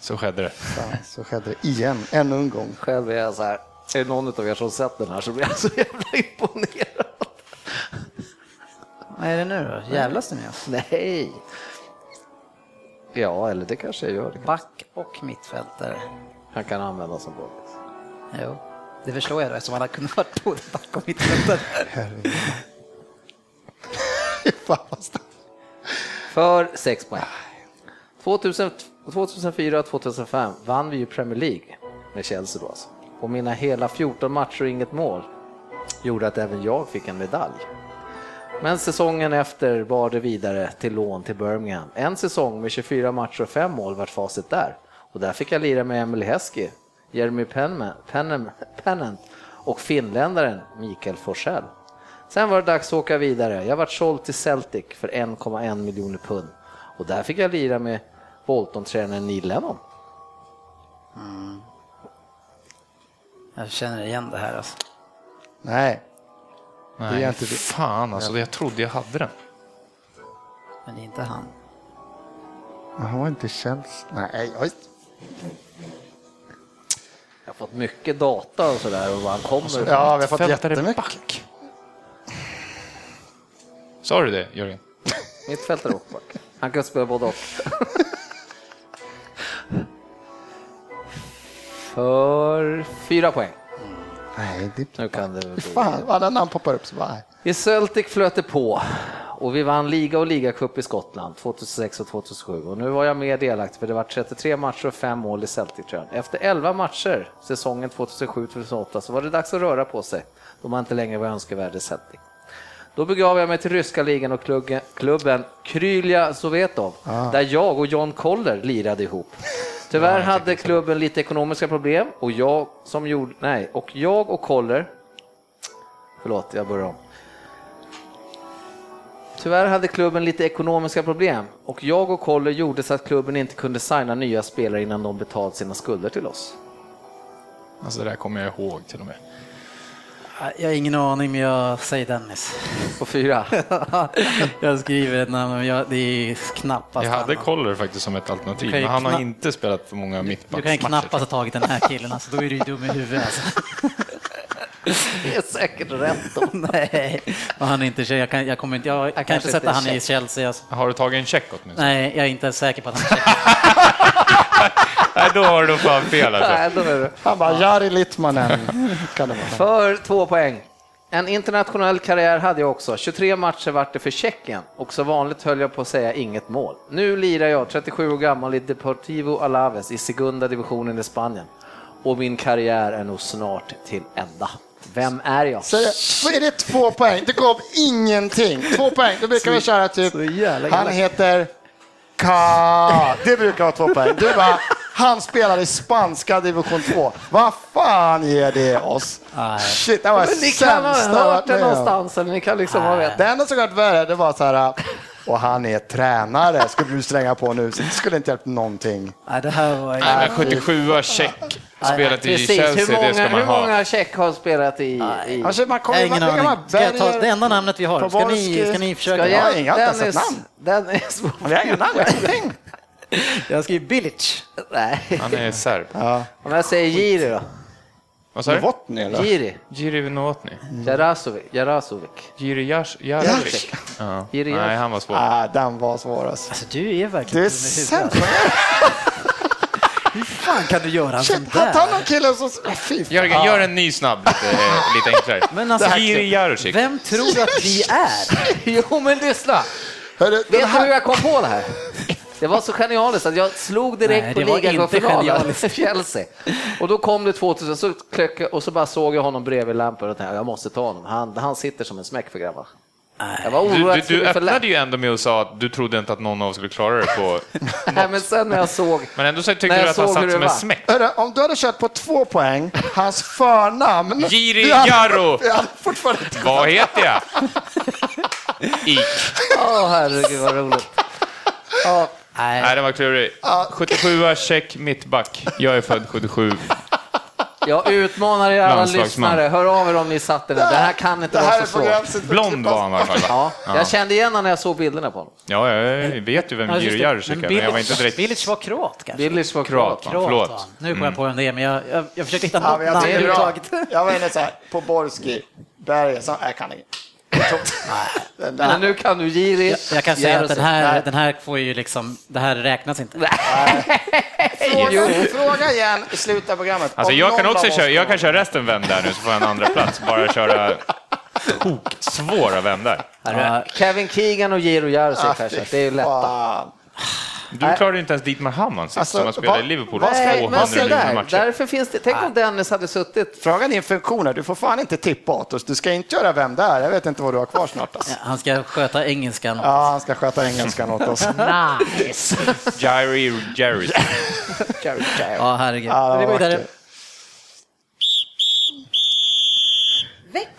Så skedde det. Fan, så skedde det igen, ännu en gång. Själv är jag så här, är det någon av er som sett den här så blir jag så jävla imponerad. Vad är det nu då? Jävlas du med oss? Nej. Ja, eller det kanske jag gör. Back och mittfältare. Han kan användas som boll. Jo, det förstår jag då eftersom han kunnat vara både back och mittfältare. För 6 poäng. 2000 2004-2005 vann vi ju Premier League med Chelsea då alltså. Och mina hela 14 matcher och inget mål gjorde att även jag fick en medalj. Men säsongen efter bar det vidare till lån till Birmingham. En säsong med 24 matcher och 5 mål vart facit där. Och där fick jag lira med Emily Heskey, Jeremy Pennant och finländaren Mikael Forsell. Sen var det dags att åka vidare. Jag vart såld till Celtic för 1,1 miljoner pund. Och där fick jag lira med Bolton-tränaren Neil Lennon. Jag känner igen det här alltså. Nej, Nej, är inte det. fan alltså. Jag trodde jag hade den. Men det är inte han. han var inte Chelsea. Nej, oj. Jag har fått mycket data och sådär och var han kommer ifrån. Ja, vi har fått jättemycket. back. Sa du det, Jörgen? Mittfältare och back. Han kan spela både och. För fyra poäng. Nej, det Nu kan det. Fan, vad den namn poppar upp så bara. I Celtic flöt det på och vi vann liga och ligacup i Skottland 2006 och 2007 och nu var jag mer delaktig för det var 33 matcher och 5 mål i Celtic-tröjan. Efter 11 matcher säsongen 2007-2008 så var det dags att röra på sig då man inte längre var önskvärd i Celtic. Då begav jag mig till ryska ligan och klubben, Krylja Sovetov där jag och John Koller lirade ihop. Tyvärr hade klubben lite ekonomiska problem och jag som gjorde, nej, och jag och Koller Förlåt, jag börjar om. Tyvärr hade klubben lite ekonomiska problem och jag och Koller gjorde så att klubben inte kunde signa nya spelare innan de betalt sina skulder till oss. Alltså det där kommer jag ihåg till och med. Jag har ingen aning, men jag säger Dennis. På fyra. jag skriver ett namn, men jag, det är knappast Jag hade. Koller faktiskt som ett alternativ, kan men han har inte spelat för många Du kan ju mittbacksmatcher. knappast ha tagit den här killen, alltså, då är du ju dum i huvudet. Alltså. Det är säkert rätt då. Nej, och han är inte, jag kan, jag kommer inte, jag, kan kanske inte sätta han i check. Chelsea. Alltså. Har du tagit en check åtminstone? Nej, jag är inte säker på att han är Nej, då har du fan fel alltså. Nej, då är det. Han bara, Jari Littmanen. kan det vara. För två poäng. En internationell karriär hade jag också. 23 matcher vart det för Tjeckien och så vanligt höll jag på att säga inget mål. Nu lirar jag, 37 år gammal, i Deportivo Alaves i Segunda divisionen i Spanien. Och min karriär är nog snart till ända. Vem är jag? Så är det två poäng? Det gav ingenting. Två poäng. Då brukar vi köra typ, han heter Ka. Det brukar vara två poäng. Du bara, han spelar i spanska division 2. Vad fan ger det oss? Nej. Shit, det var Men ni kan ha sämsta jag varit hört det med om. någonstans, eller ni kan liksom ha vet. Det enda som varit värre, det var så här, och han är tränare, skulle du slänga på nu, så det skulle inte hjälpt någonting. Nej, det här var... Nej, men 77 check, spelat i Precis, Chelsea, hur det ska många, man hur ha. många check har spelat i... i... Alltså, man kommer ingen aning. ta det enda namnet vi har? Ska ni, ska ni försöka? Ska jag- har inte Dennis, ens ett namn. Dennis, Vi har inga namn, ingenting. Jag skriver Bilic. nej. Han är serb. Om jag säger Jiri då? Vad sa du? Novotny eller? Jiri, Jiri Novotny? Jarasovic. Jarasovic. Jiri Jas- Jarovic? Ja. Jiri Nej, Jarovic. han var svår. Ah, den var svårast. Alltså du är verkligen Du är dum i huvudet. sämst. Hur fan kan du göra en sån Shit, han tar där? någon kille som... ah, Fy fan. Jörgen, gör en ny snabb, lite, eh, lite enklare. Men alltså, Jiri Jarosic. vem tror du att vi är? Jo, men lyssna. Hörru, Vet du hur här, jag kom på det här? Det var så genialiskt att jag slog direkt Nej, på ligacupfinalen inte för Chelsea. Och då kom det 2000, så klöck, och så bara såg jag honom bredvid lampan och tänkte jag måste ta honom. Han, han sitter som en smäck för grabbar. Jag var Du, orolig du, du öppnade ju ändå med att säga att du trodde inte att någon av oss skulle klara det på... Nej, men sen när jag såg... Men ändå så tyckte När du jag att han satt som en smäck. om du hade kört på två poäng, hans förnamn... Jiri inte Vad heter jag? Ik. Åh herregud vad roligt. Ja, Nej, Nej, den var klurig. 77 check mittback. Jag är född 77. jag utmanar er alla lyssnare. Hör av er om ni satt det där. Det här kan inte Det vara så svårt. Blond var han i alla fall, va? Ja, jag kände igen honom när jag såg bilderna på honom. Ja, jag vet ju vem Ja, det. Jarosic är, men jag var inte direkt... Bilic var kroat kanske? Billys var Kroat, kroat. Kroat, förlåt. Nu kom jag på vem det är, men jag, jag, jag försökte hitta Ja, något namn överhuvudtaget. jag var inne så här, på Borski, Berge, så jag kan inget. Men nu kan du Jiri. Jag, jag kan säga att den här, den här får ju liksom, det här räknas inte. Fråga, fråga igen i slutet av programmet. Alltså Om jag någon kan också av oss köra, jag kan köra resten vänd där nu så får jag en andra plats. Bara köra tok-svåra vändar. Ja, Kevin Keegan och Jiro fy så det är ju lätta. fan. Du klarade inte ens Dietmar Hamann sist Alltså, som har spelat i Liverpool vad ska- Nej, 200 men där, matcher. därför finns det, tänk om Dennis hade suttit Fråga din funktioner, du får fan inte tippa åt oss. Du ska inte göra vem där. Jag vet inte vad du har kvar snart. Alltså. Han ska sköta engelskan. Ja, han ska sköta engelskan åt oss. Nice! Jiri Jarosic. Ja, herregud. Ja, det var går vidare. vackert.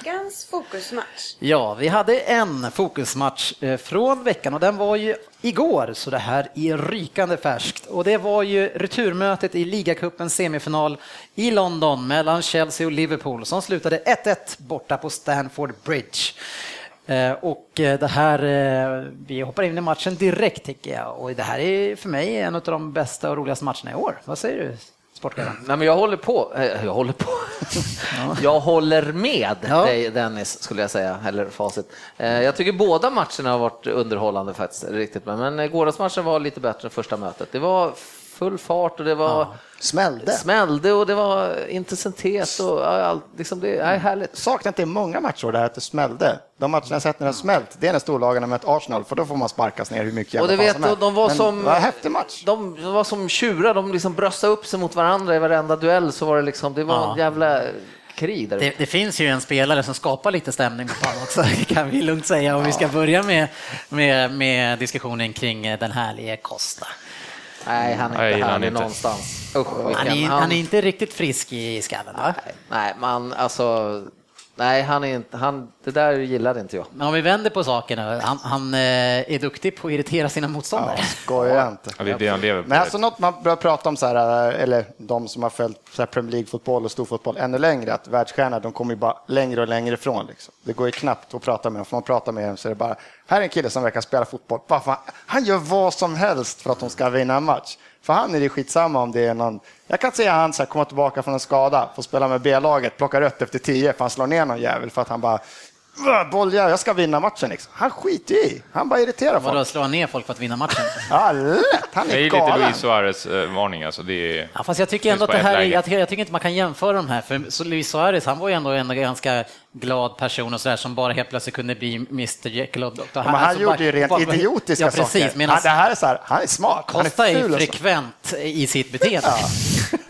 Veckans fokusmatch. Ja, vi hade en fokusmatch eh, från veckan och den var ju igår, så det här är rykande färskt. Och det var ju returmötet i ligacupens semifinal i London mellan Chelsea och Liverpool som slutade 1-1 borta på Stanford Bridge. Eh, och eh, det här, vi hoppar in i matchen direkt tycker jag och det här är för mig en av de bästa och roligaste matcherna i år. Vad säger du, sportchefen? Nej, men jag håller på. eh, Jag håller på. Jag håller med Ja. dig Dennis, skulle jag säga, eller facit. Eh, Jag tycker båda matcherna har varit underhållande faktiskt, riktigt. Men eh, gårdagsmatchen var lite bättre än första mötet. Det var full fart och det var Smällde. smällde och det var intensitet och ja, allt, liksom det är härligt. Saknar inte i många matcher där att det smällde. De matcherna jag sett när det har smält, det är när storlagen har mött Arsenal, för då får man sparkas ner hur mycket Och jävla det fan vet som du, helst. de var Men som... Det var en häftig match. De, de var som tjurar, de liksom bröstade upp sig mot varandra i varenda duell så var det liksom, det var en jävla krig där. Det, det finns ju en spelare som skapar lite stämning på plan också, kan vi lugnt säga. Och vi ska börja med, med, med diskussionen kring den härlige Costa. Nej, han är Nej, inte härlig någonstans. Usch, Han är, han är inte riktigt frisk i skallen, va? Nej, man, alltså... Nej, han är inte... Han, det där gillade inte jag. Men om vi vänder på sakerna, han, han eh, är duktig på att irritera sina motståndare. Skoja inte. Ja, det är det han lever på. Men alltså något man börjar prata om, så här, eller de som har följt så här Premier League-fotboll och storfotboll ännu längre, att världsstjärnor de kommer ju bara längre och längre ifrån. Liksom. Det går ju knappt att prata med dem, för man pratar med dem så är det bara, här är en kille som verkar spela fotboll, bara han gör vad som helst för att de ska vinna en match. För han är det skitsamma om det är någon, jag kan se han så här, komma tillbaka från en skada, få spela med B-laget, plocka rött efter tio, för han slår ner någon jävel för att han bara, "Åh, bollar, jag ska vinna matchen. Liksom. Han skiter i, han bara irriterar folk. Vadå, slå ner folk för att vinna matchen? Ja, lätt. Han Det är är lite galen. Luis Suarez-varning alltså. Det är... Ja, fast jag tycker ändå att det här, är- jag, tycker- jag tycker inte man kan jämföra de här, för Luis Suarez, han var ju ändå en ganska glad person och sådär som bara helt plötsligt kunde bli Mr Jekyll och Dr. Ja, men han Alltså, gjorde bara- ju rent bara- idiotiska ja, precis, saker. Medan Ja, det här är så här, han är smart. Han Costa är så. frekvent i sitt beteende.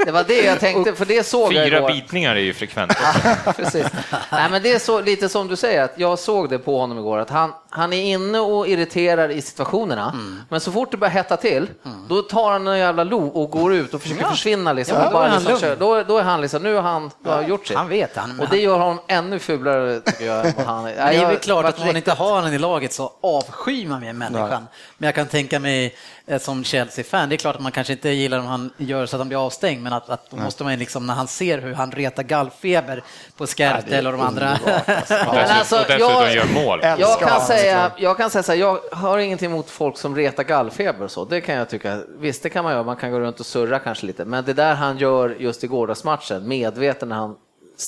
Det var det jag tänkte, för det såg jag Fyra igår. bitningar är ju frekvent. Precis. Nej, men det är så, lite som du säger, att jag såg det på honom igår, att han, han är inne och irriterar i situationerna, Mm. men så fort det börjar hetta till, då tar han en jävla lo och går ut och försöker försvinna. Liksom, Ja, och då är bara han liksom, då, då är han liksom, nu har han, har gjort sitt. Han vet, han- och det gör honom ännu fulare, tycker jag. än vad han, Det är väl klart att om man inte har honom i laget så avskyr man med människan. Men jag kan tänka mig eh, som Chelsea-fan, det är klart att man kanske inte gillar om han gör så att han blir avstängd, men att, att då måste man liksom, när han ser hur han retar gallfeber på Skertel och de andra. Men Dessutom, alltså, och dessutom jag- gör mål. Jag kan, säga, jag kan säga så här, jag har ingenting emot folk som retar gallfeber och så. Det kan jag tycka. Visst, det kan man göra. Man kan gå runt och surra kanske lite. Men det där han gör just i gårdagsmatchen, medveten när han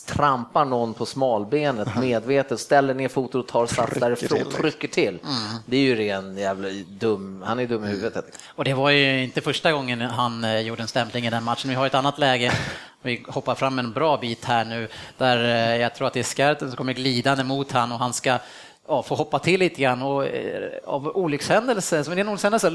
trampar någon på smalbenet medvetet, ställer ner foten och tar sats därifrån, till. trycker till. Det är ju ren jävla dum, han är dum i huvudet. helt enkelt. Och det var ju inte första gången han eh, gjorde en stämpling i den matchen. Vi har ett annat läge, vi hoppar fram en bra bit här nu, där eh, jag tror att det är Skerten som kommer glidande mot han och han ska ja, få hoppa till lite grann och eh, av olyckshändelse, som är en olyckshändelse,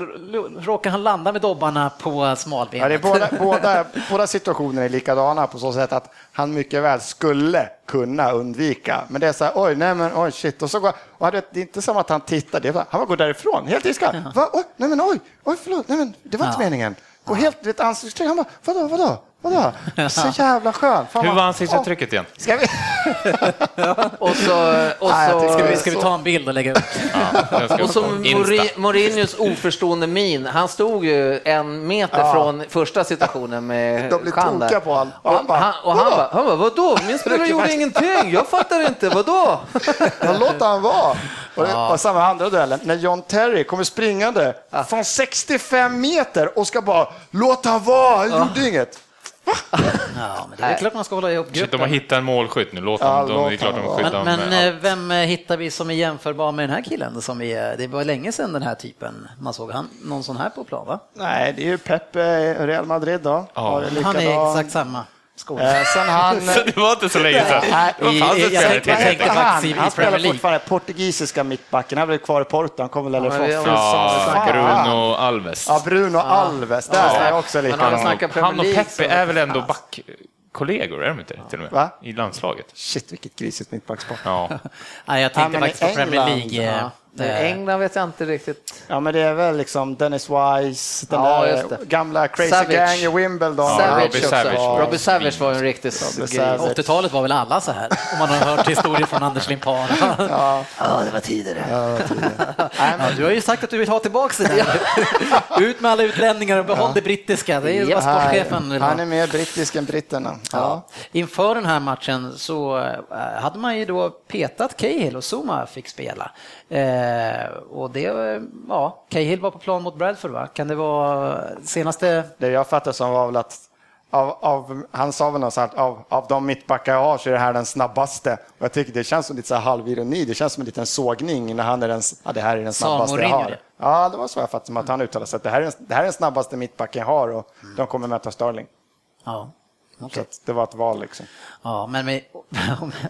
råkar han landa med dobbarna på smalbenet. Ja, det är båda, båda, båda situationer är likadana på så sätt att han mycket väl skulle kunna undvika. Men det är så här, oj, nej men oj, shit. Och så går, och det är inte som att han tittar, det är bara, han bara går därifrån, helt iskall. Va? Oj, nej men oj, oj, förlåt, nej men det var inte Ja. meningen. Och helt ett ansiktsuttryck, han bara, vadå, vadå, vadå? Så jävla skön. Fan, Hur var ansiktsuttrycket igen? Ska vi? Och så, och så, Ska vi, ska vi ta en bild och lägga upp? Ja, och så Mourinhos oförstående min. Han stod ju en meter från första situationen med De där. tokiga på honom. Och han bara, han, och han bara, han bara, vadå? Min spelare gjorde ingenting. Jag fattar inte, vadå? Ja, låt han vara. Och, det, och samma andra duellen, när John Terry kommer springande från 65 meter och ska bara låt han vara, han gjorde inget. Ja, men det är klart man ska hålla ihop Shit, de gruppen. har hittat en målskytt nu. Låt Ja, dem, de, låt det är klart de honom skyddar Men, eh, vem eh, hittar vi som är jämförbar med den här killen? Som är, det var länge sedan den här typen man såg han, någon sån här på plan va? Nej, det är ju Pep eh, Real Madrid då. Det Han är exakt samma. Eh, sen han... Det var inte så länge sedan. Nej, Det var i- fan i- så jag spelar tänkte- jag till. tänkte han, han spelar fortfarande portugisiska mittbacken. Han blev kvar i Porto. Han kommer väl Ja, från har- Ja, Fan. Bruno Alves. Ja, Bruno Alves. Där är jag också lite. Premier Han och Peppe är väl ändå backkollegor, är de inte till och med? Va? I landslaget. Shit, vilket grisigt mittbackspar. Ja. Nej, jag tänkte i faktiskt på Premier League. eh, Ja. Eh, England vet jag inte riktigt. Ja, men det är väl liksom Dennis Wise, den Ja, där gamla crazy Savage. gang i Wimbledon. Ja, Savage Robbie. Savage var Robbie Savage var en riktig Robbie gris. Savage. 80-talet var väl alla så här, om man har hört historier från Anders Limpar. Ja. det var tidigare. Ja, du har ju sagt att du vill ha tillbaka det där. Ut med alla utlänningar och behåll det brittiska. Det är ju vad sportchefen vill ha. Han är mer brittisk än britterna. Ja. Ja. Inför den här matchen så eh, hade man ju då petat Cahill och Zuma fick spela. Eh, och det, ja, Cahill var på plan mot Bradford va? Kan det vara senaste... Det jag fattar som var väl att av, av, han sa väl något sånt, av, av de mittbackar jag har så är det här den snabbaste. Och jag tycker det känns som lite så här halvironi, det känns som en liten sågning när han är den, ja, det här är den snabbaste jag har. det? Ja, det var så jag fattade som att han uttalade sig, att det här är, den- det här är den snabbaste mittbacken jag har och de kommer möta Sterling. Ja. Så okej. att det var ett val liksom. Ja, men med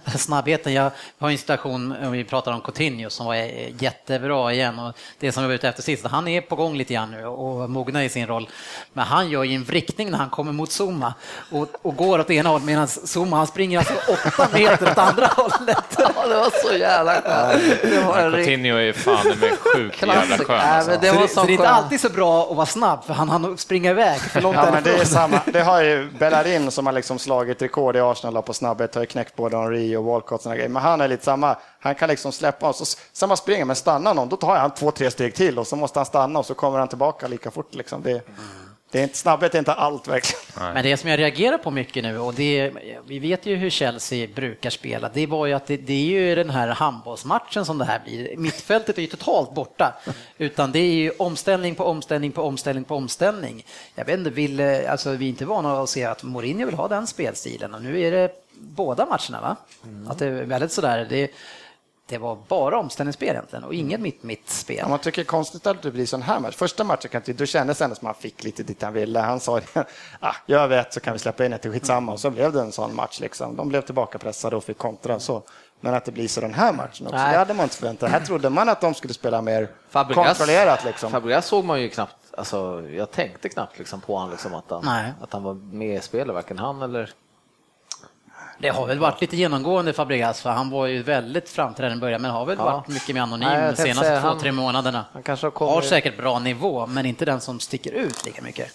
snabbheten, jag har en situation, om vi pratar om Coutinho som var eh, jättebra igen och det som jag var ute efter sist, han är på gång lite grann nu och mognar i sin roll. Men han gör ju en vrickning när han kommer mot Zuma och, och går åt ena hållet medan Zuma han springer alltså åtta meter åt andra hållet. Ja, det var så jävla skönt. Coutinho är fan med sjukt jävla skön. Alltså. men det Så var så så det är inte alltid så bra att vara snabb för han hann springa iväg för långt Ja, men det är samma. Det har ju Bellerin som som har liksom slagit rekord i Arsenal på snabbhet, har ju knäckt både Henry och Walcott och grejer. Men han är lite samma. Han kan liksom släppa och så samma springer, men stannar någon, då tar han två, tre steg till och så måste han stanna och så kommer han tillbaka lika fort. Liksom. Det, det är inte, snabbhet är inte allt verkligen. Men det som jag reagerar på mycket nu, och det, vi vet ju hur Chelsea brukar spela, det var ju att det, det är ju den här handbollsmatchen som det här blir. Mittfältet är ju totalt borta, utan det är ju omställning på omställning på omställning på omställning. Jag vet inte, vill, alltså, vi är inte vana att se att Mourinho vill ha den spelstilen och nu är det båda matcherna, va? Att det är väldigt sådär, det, det var bara omställningsspel egentligen och inget mitt mittspel. Ja, man tycker konstigt att det blir sån här match. Första matchen kan inte, då kändes det ändå som att han fick lite dit han ville. Han sa ah, gör vi ett så kan vi släppa in ett, skitsamma. Och så blev det en sån match. Liksom. De blev tillbakapressade och fick kontra. Så. Men att det blir så den här matchen också, Nej. det hade man inte förväntat. Här trodde man att de skulle spela mer Fabregas, kontrollerat. Liksom. Fabregas såg man ju knappt. alltså, jag tänkte knappt liksom på han, liksom, att, han, Nej. att han var med i spelet, varken han eller... Det har väl varit lite genomgående Fabregas, för han var ju väldigt framträdande i början, men har väl Ja. varit mycket mer anonym Nej, de senaste säga, två, han- tre månaderna. han kanske har kommit- Har säkert bra nivå, men inte den som sticker ut lika mycket.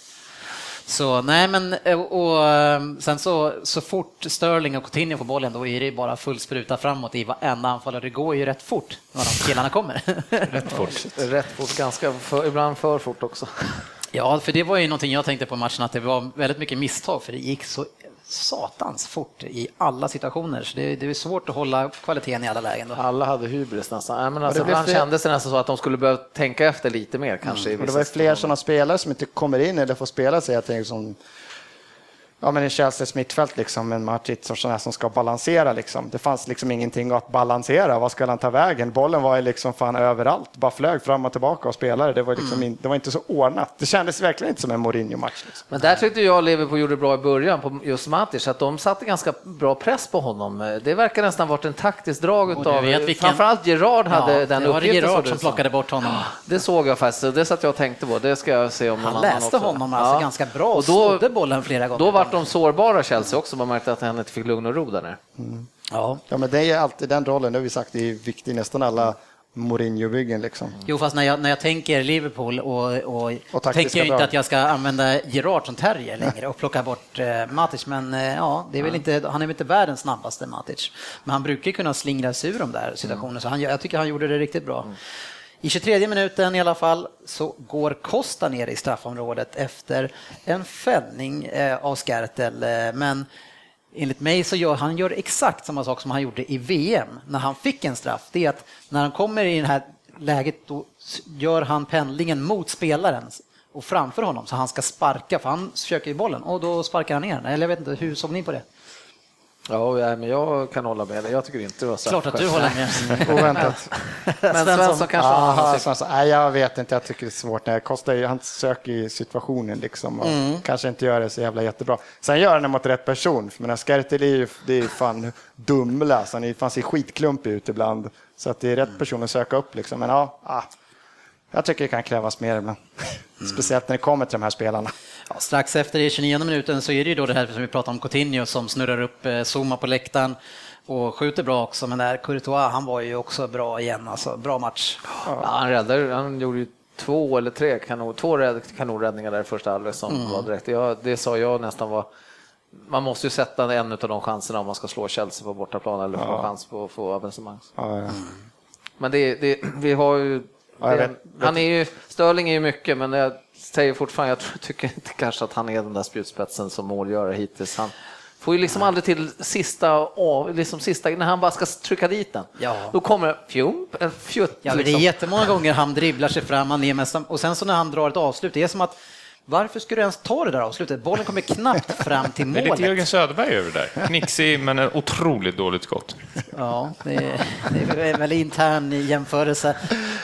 Så nej, men eh, och, eh, sen så, så fort Sterling och Coutinho får bollen, då är det bara full spruta framåt i varenda anfall och det går ju rätt fort när de killarna kommer. Rätt fort. Rätt fort, ganska för, ibland för fort också. Ja, för det var ju någonting jag tänkte på i matchen, att det var väldigt mycket misstag, för det gick så satans fort i alla situationer, så det, det är svårt att hålla kvaliteten i alla lägen. Då. Alla hade hybris nästan. Nej, men alltså, ibland fler- kändes det nästan så att de skulle behöva tänka efter lite mer kanske. i Och det var fler sådana spelare som inte kommer in eller får spela sig. Jag tänker som Ja, men i Chelseas mittfält liksom, en Matic och sådana som ska balansera liksom. Det fanns liksom ingenting att balansera. Vad ska han ta vägen? Bollen var ju liksom fan överallt. Bara flög fram och tillbaka och spelade. Det var, liksom in, det var inte så ordnat. Det kändes verkligen inte som en Mourinho-match. Liksom. Men där tyckte jag Liverpool gjorde bra i början på just Matic, att de satte ganska bra press på honom. Det verkar nästan varit en taktisk drag utav, vilken- framförallt Gerard hade Ja, den det var uppgiften. Gerard som plockade bort honom. Det såg jag faktiskt, det satt jag och tänkte på. Det ska jag se om Han läste honom alltså Ja. ganska bra och Och då, snodde bollen flera gånger. då var de sårbara Chelsea också, man märkte att han inte fick lugn och ro där nere. Ja. Ja, men det är alltid den rollen, det har vi sagt, det är viktig nästan alla Mourinho-byggen. Liksom. Jo, fast när jag, när jag tänker Liverpool och, och, Och tänker jag inte att jag ska använda Gerard som terrier längre och plocka bort eh, Matic, men eh, ja, det är väl inte, han är väl inte världens snabbaste Matic. Men han brukar kunna slingra sig ur de där situationerna, så han, jag tycker han gjorde det riktigt bra. I 23 minuten i alla fall så går Costa ner i straffområdet efter en fällning eh, av Skertel, eh, men enligt mig så gör han gör exakt samma sak som han gjorde i VM när han fick en straff. Det är att när han kommer i det här läget då gör han pendlingen mot spelaren och framför honom så han ska sparka, för han försöker ju bollen och då sparkar han ner den. Eller jag vet inte, hur såg ni på det? Ja, men jag kan hålla med dig. Jag tycker inte det var Klart att du håller med. Oväntat. Men Svensson kanske Aha, så, nej, jag vet inte, jag tycker det är svårt. Nej, Costa, han söker ju situationen liksom och Mm. kanske inte gör det så jävla jättebra. Sen gör han det mot rätt person. För menar, Skertel är ju det är ju fan Dumla, så han är fan ser skitklumpig ut ibland. Så att det är rätt person att söka upp liksom. Men ja, ah, jag tycker det kan krävas mer ibland. Mm. Speciellt när det kommer till de här spelarna. Ja, strax efter i 29 minuten så är det ju då det här som vi pratade om, Coutinho som snurrar upp eh, Zuma på läktaren och skjuter bra också, men där Courtois, han var ju också bra igen, alltså bra match. Ja, han räddade, han gjorde ju två eller tre kanon, två rädd, kanonräddningar där i första halvlek som Mm. var direkt. Jag, det sa jag nästan var man måste ju sätta en av de chanserna om man ska slå Chelsea på bortaplan eller få chans på att få avancemang. Ja, ja. Men det, det, vi har ju... Ja, det, vet- han är ju, Sterling är ju mycket, men jag säger fortfarande, jag tycker inte kanske att han är den där spjutspetsen som målgörare hittills. Han får ju liksom aldrig till sista, liksom sista, när han bara ska trycka dit den. Ja. Då kommer fjump, en fjutt. Ja, det är liksom. jättemånga gånger han dribblar sig fram, han är mest, och sen så när han drar ett avslut, det är som att varför ska du ens ta det där avslutet? Bollen kommer knappt fram till Det är lite Jörgen målet. Söderberg över det där. Knixig, men en otroligt dåligt skott. Ja, det är, det är väldigt intern jämförelse.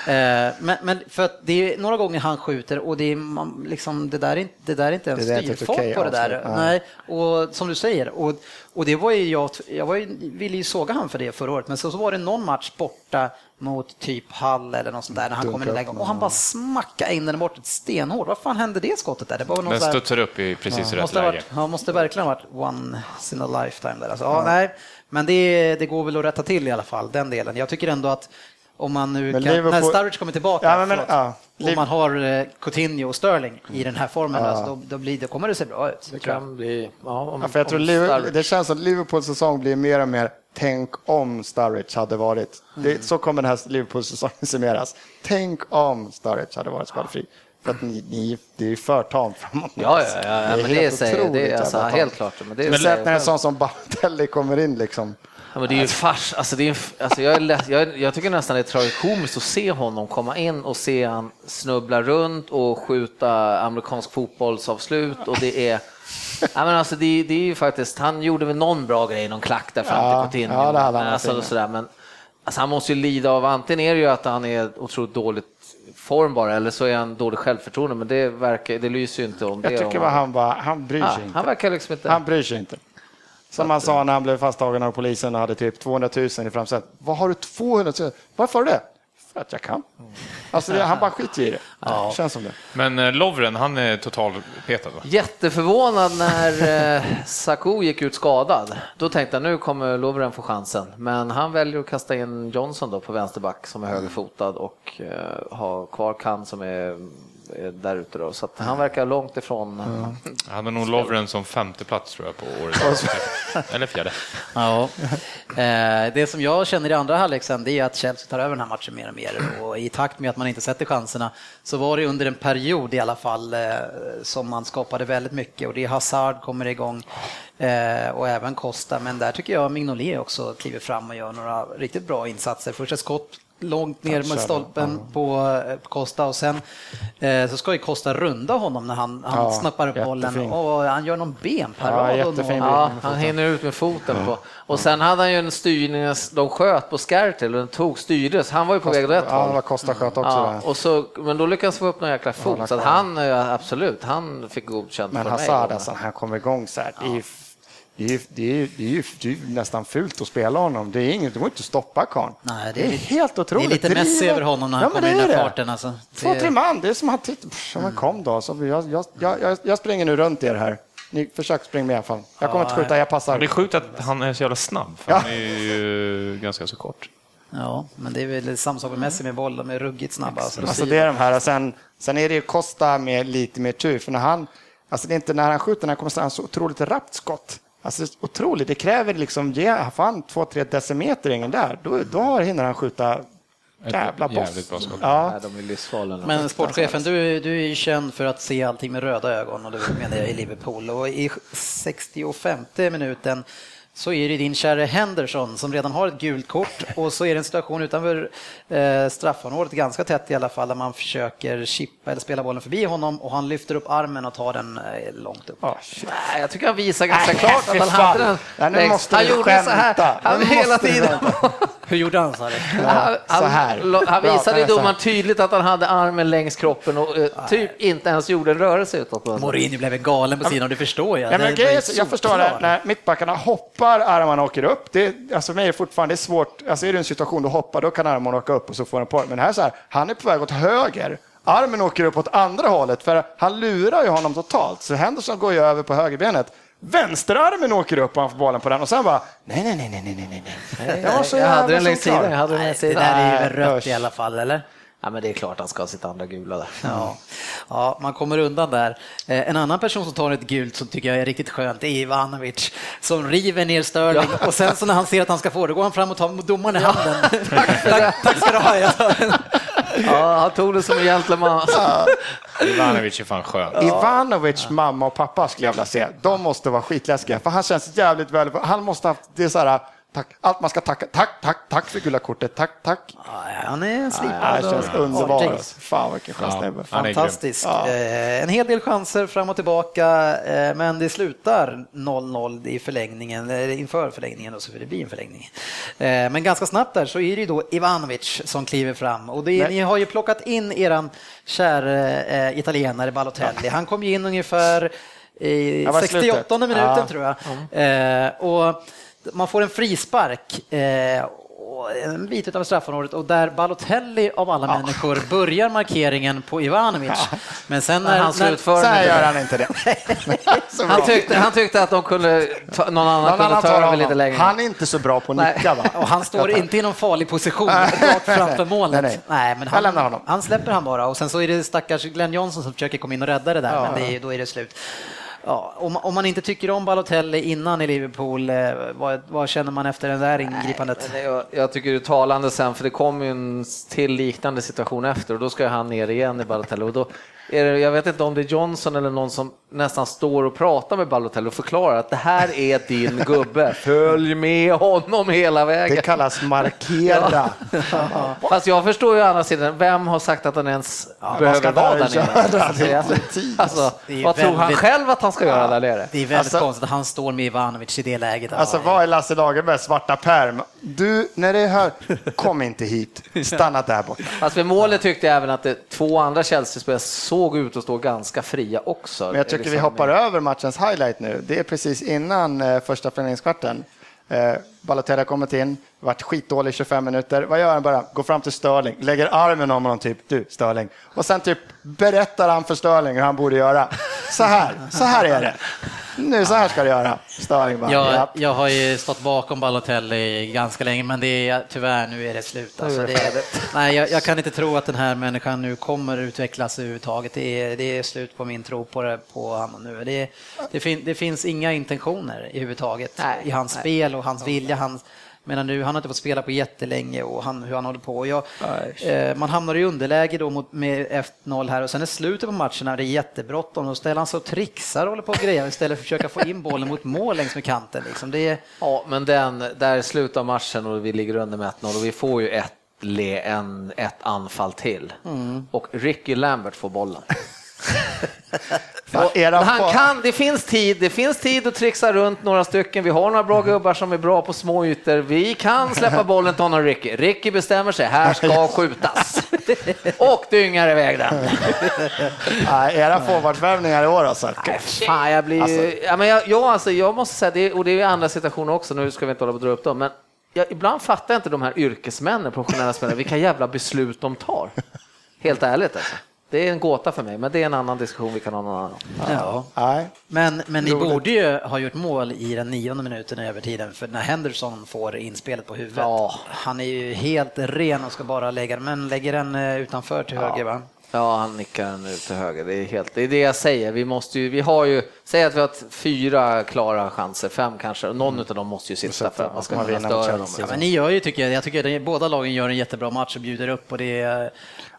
Eh, Men, men för att det är några gånger han skjuter och det, är, man, liksom, det, där, är inte, det där är inte en Det där är inte ett styrfart okej på det där. avslut, Nej. Och som du säger, och, och det var ju jag, jag var ju, ville ju såga han för det förra året, men så, så var det någon match borta mot typ Hall eller något sånt där när han kommer i läge och han bara smackade in den bort ett stenhårt. Vad fan hände det skottet där? Det var någon Den studsar upp i precis rätt måste ha läge. varit, ja, måste verkligen ha varit once in a lifetime där. Alltså, ja, nej, men det, det går väl att rätta till i alla fall, den delen. Jag tycker ändå att om man nu Men kan, Liverpool- när Sturridge kommer tillbaka, Ja, men- men- förlåt, ja. och Liv- man har eh, Coutinho och Sterling i den här formen, alltså, då, då, blir, då kommer det se bra ut. Det kan bli... Ja, om, Ja, för jag tror om Liverpool, det känns som att Liverpools säsong blir mer och mer tänk om Sturridge hade varit. Det, så kommer den här Liverpools säsongen summeras. Tänk om Sturridge hade varit skadefri. För att ni, ni, det är för tamt framåt. Ja, ja, ja, ja men det säger det är alltså, helt klart. Men det är, Speciellt när en sån som Balotelli kommer in liksom. Ja, men det är ju fars, alltså det är, alltså jag, är lätt, jag, jag tycker nästan det är tragikomiskt att se honom komma in och se han snubbla runt och skjuta amerikansk fotbollsavslut och det är Ja, men alltså det, det är ju faktiskt, han gjorde väl någon bra grej, någon klack där fram Ja, till Coutinho. ja, det hade han alltså, sådär, men alltså, han måste ju lida av, antingen är det ju att han är otroligt dåligt form bara, eller så är han dålig sjsjälvförtroende, men det, verkar, det lyser ju inte om det. Jag tycker om han bara, han bryr sig inte. han verkar liksom inte... Han bryr sig inte. Som han sa när han blev fasttagen av polisen och hade typ 200 000 i framsätet. Vad har du 200 000? Varför har du det? För att jag kan. Alltså, det, han bara skiter i det. Känns som det. Men eh, Lovren, han är totalpetad va? Jätteförvånad när eh, Saku gick ut skadad. Då tänkte jag nu kommer Lovren få chansen. Men han väljer att kasta in Johnson då på vänsterback som är högerfotad och eh, ha kvar Kan som är där ute då. Så att han verkar långt ifrån. Han hade nog Lovren som femte plats tror jag på året. Eller fjärde. Ja. Eh, Det som jag känner i andra halvlek sen, det är att Chelsea tar över den här matchen mer och mer. Och i takt med att man inte sätter chanserna så var det under en period i alla fall eh, som man skapade väldigt mycket och det är Hazard kommer igång eh, och även Costa. Men där tycker jag Mignolet också kliver fram och gör några riktigt bra insatser. Första skott långt ner med stolpen på eh, Costa och sen eh, så ska ju Costa runda honom när han, han Ja, snappar upp bollen och han gör någon benparad. Ja, någon- Ja, han hinner ut med foten på. Och sen hade han ju en styrning, de sköt på Skertel och den tog styrdes. Han var ju på väg åt rätt Ja, håll. var Costa sköt också. Ja, och så, men då lyckades få upp någon jäkla fot, så att han, eh, absolut, han fick godkänt Men för mig. Hazard, alltså, han kommer igång så här. Det är det är ju, det är ju, det är ju, det är ju nästan fult att spela honom. Det är inget, det går inte att stoppa karln. Nej, det, är helt otroligt. Det är lite Messi över honom när han Ja, kommer i det här det. farten. Alltså. Två, Det- tre man, det är som att. Ja, men kom då, så jag, jag, jag, jag, jag springer nu runt er här. Ni försök springa med i alla fall. Jag kommer inte skjuta, jag passar. Det är sjukt att han är så jävla snabb, för Ja. han är ju ganska så kort. Ja, men det är väl samma sak med Messi med boll, de är ruggigt snabba. Alltså. Alltså det är de här. Och sen, sen är det ju Costa med lite mer tur, för när han, alltså det är inte när han skjuter, när han kommer han så otroligt rappt skott. Alltså otroligt, det kräver liksom, ge fan två, tre decimeter ingen där, då, då hinner han skjuta jävla boss. jävligt bra skott. Ja. Nej, de är livsfarliga. Men sportchefen, du, du är ju känd för att se allting med röda ögon och det menar jag i Liverpool. Och i 65 minuten så är det din käre Henderson som redan har ett gult kort och så är det en situation utanför eh, straffområdet, ganska tätt i alla fall, där man försöker chippa eller spela bollen förbi honom och han lyfter upp armen och tar den eh, långt upp. Nej, jag tycker han visar ganska Nej, klart att han hade den. Nej, nu måste han gjorde så här. skämta. Han hela tiden. Hur gjorde han sa det? Han, så här. han, han visade ju så domaren tydligt att han hade armen längs kroppen och eh, typ inte ens gjorde en rörelse utåt. Mourinho blev galen på sidan det förstår jag. Ja, men Det så- jag förstår det, när mittbackarna hoppar, armarna åker upp. Det, alltså för mig är det fortfarande det svårt, alltså är det en situation du hoppar, då kan armarna åka upp och så får den på Men här så här, han är på väg åt höger. Armen åker upp åt andra hållet, för han lurar ju honom totalt. Så Henderson går ju över på högerbenet. Vänsterarmen åker upp och han får bollen på den och sen bara, nej, nej, nej, nej, nej, nej, nej. Det var så jag hade den längs sidan. Jag hade den längs Det sidan. där är ju rött i alla fall, eller? Ja, men det är klart han ska ha sitt andra gula där. Ja. ja, man kommer undan där. Eh, En annan person som tar ett gult som tycker jag är riktigt skönt det är Ivanovic som river ner Sterling och sen så när han ser att han ska få det går han fram och tar domaren i handen. tack, tack ska du ha. Ja, han tog det som en gentleman. Ivanovic är fan skön. Ivanovic mamma och pappa skulle jag vilja se. De måste vara skitläskiga, för han känns jävligt väl. Han måste ha haft, det är så här, tack, allt man ska tacka. Tack, tack, tack för gula kortet. Tack, tack. Ja, han är Ja, slipad det känns artig. alltså. Fan vilken skön snubbe. han är grym. Fantastiskt. Ja. Eh, En hel del chanser fram och tillbaka, eh, men det slutar 0-0 i förlängningen, eller inför förlängningen, och så för det blir en förlängning. Eh, Men ganska snabbt där så är det ju då Ivanovic som kliver fram och det är, ni har ju plockat in eran kära italienare Balotelli. Han kom ju in ungefär i Ja, var 68 slutet. minuten Ja. tror jag. Eh, Och man får en frispark eh, och en bit av straffområdet och där Balotelli av alla människor börjar markeringen på Ivanovic. Men sen när, han utföra Så här det. gör han inte det. Han tyckte, han tyckte att de kunde ta, någon annan Någon kunde annan ta över lite längre. Han är inte så bra på att Nej. nicka va? och han står inte i någon farlig position rakt framför målet. Nej, nej. men Jag lämnar han, honom. han släpper han bara och sen så är det stackars Glenn Johnson som försöker komma in och rädda det där, Ja. men det då är det slut. Ja, om, om man inte tycker om Balotelli innan i Liverpool, eh, vad, vad känner man efter det där ingripandet? Men Jag, jag tycker det är talande sen, för det kommer ju en till liknande situation efter och då ska han ner igen i Balotelli. Och då är det, jag vet inte om det är Johnson eller någon som nästan står och pratar med Balotelli och förklarar att det här är din gubbe, följ med honom hela vägen. Det kallas markera. Fast jag förstår ju å andra sidan, vem har sagt att han ens ska behöver vara där nere? Alltså, alltså, alltså, vad tror han själv att han ska göra där nere? Det är väldigt Alltså- konstigt att han står med Ivanovic i det läget. Alltså Ja, vad är Lasse Lagerbäcks svarta perm? Du, när det är här, kom inte hit. Stanna där borta. Fast vid målet tyckte jag även att det, två andra Chelsea-spelare såg ut att stå ganska fria också. Men jag tycker vi hoppar över matchens highlight nu. Det är precis innan eh, första förlängningskvarten. Eh, Balotelli har kommit in, varit skitdålig i 25 minuter. Vad gör han bara? Går fram till Störling, lägger armen om honom, typ du Störling. Och sen typ berättar han för Störling hur han borde göra. Så här, så här är det. Nu, så här ska du göra. Störling bara, Jag, jag har ju stått bakom Balotelli ganska länge, men det är, tyvärr nu är det slut. Alltså det är, nej, jag, jag kan inte tro att den här människan nu kommer utvecklas överhuvudtaget. Det är, det är slut på min tro på, det, på honom nu. Det, det, fin, det finns inga intentioner i huvudtaget Nej, i hans nej. spel och hans vilja. Hans, men nu, han har inte fått spela på jättelänge och han, hur han håller på. Jag, eh, man hamnar i underläge då mot, med 1-0 här och sen i slutet på matchen när det är jättebråttom, då ställer han sig och trixar och håller på och grejer istället för att försöka få in bollen mot mål längs med kanten. Liksom. Det är, Ja, men den, där slutar matchen och vi ligger under med 1-0 och vi får ju ett, en, ett anfall till. Och Ricky Lambert får bollen. Han kan, det finns tid, det finns tid att trixa runt några stycken. Vi har några bra gubbar som är bra på små ytor. Vi kan släppa bollen till honom Ricky. Ricky bestämmer sig, här ska skjutas. Och dyngar iväg den. Nej, era forwardvärvningar i år alltså. Nej, fan, jag blir ju... Ja, men jag, jag, alltså, jag måste säga, det, och det är i andra situationer också, nu ska vi inte hålla på att dra upp dem, men jag, ibland fattar jag inte de här yrkesmännen, professionella spelare, vilka jävla beslut de tar. Helt ärligt alltså. Det är en gåta för mig, men det är en annan diskussion vi kan ha någon annan. ja. Nej. Men, men ni borde ju ha gjort mål i den nionde minuten i övertiden, för när Henderson får inspelet på huvudet, Ja. han är ju helt ren och ska bara lägga den, men lägger den eh, utanför till höger va? Ja, han nickar den ut till höger. Det är, helt, det är det jag säger. Vi måste ju, vi har ju, säg att vi har fyra klara chanser, fem kanske, någon av dem måste ju sitta för att man ska kunna störa dem. Ja, men ni gör ju, tycker jag, jag tycker att båda lagen gör en jättebra match och bjuder upp och det är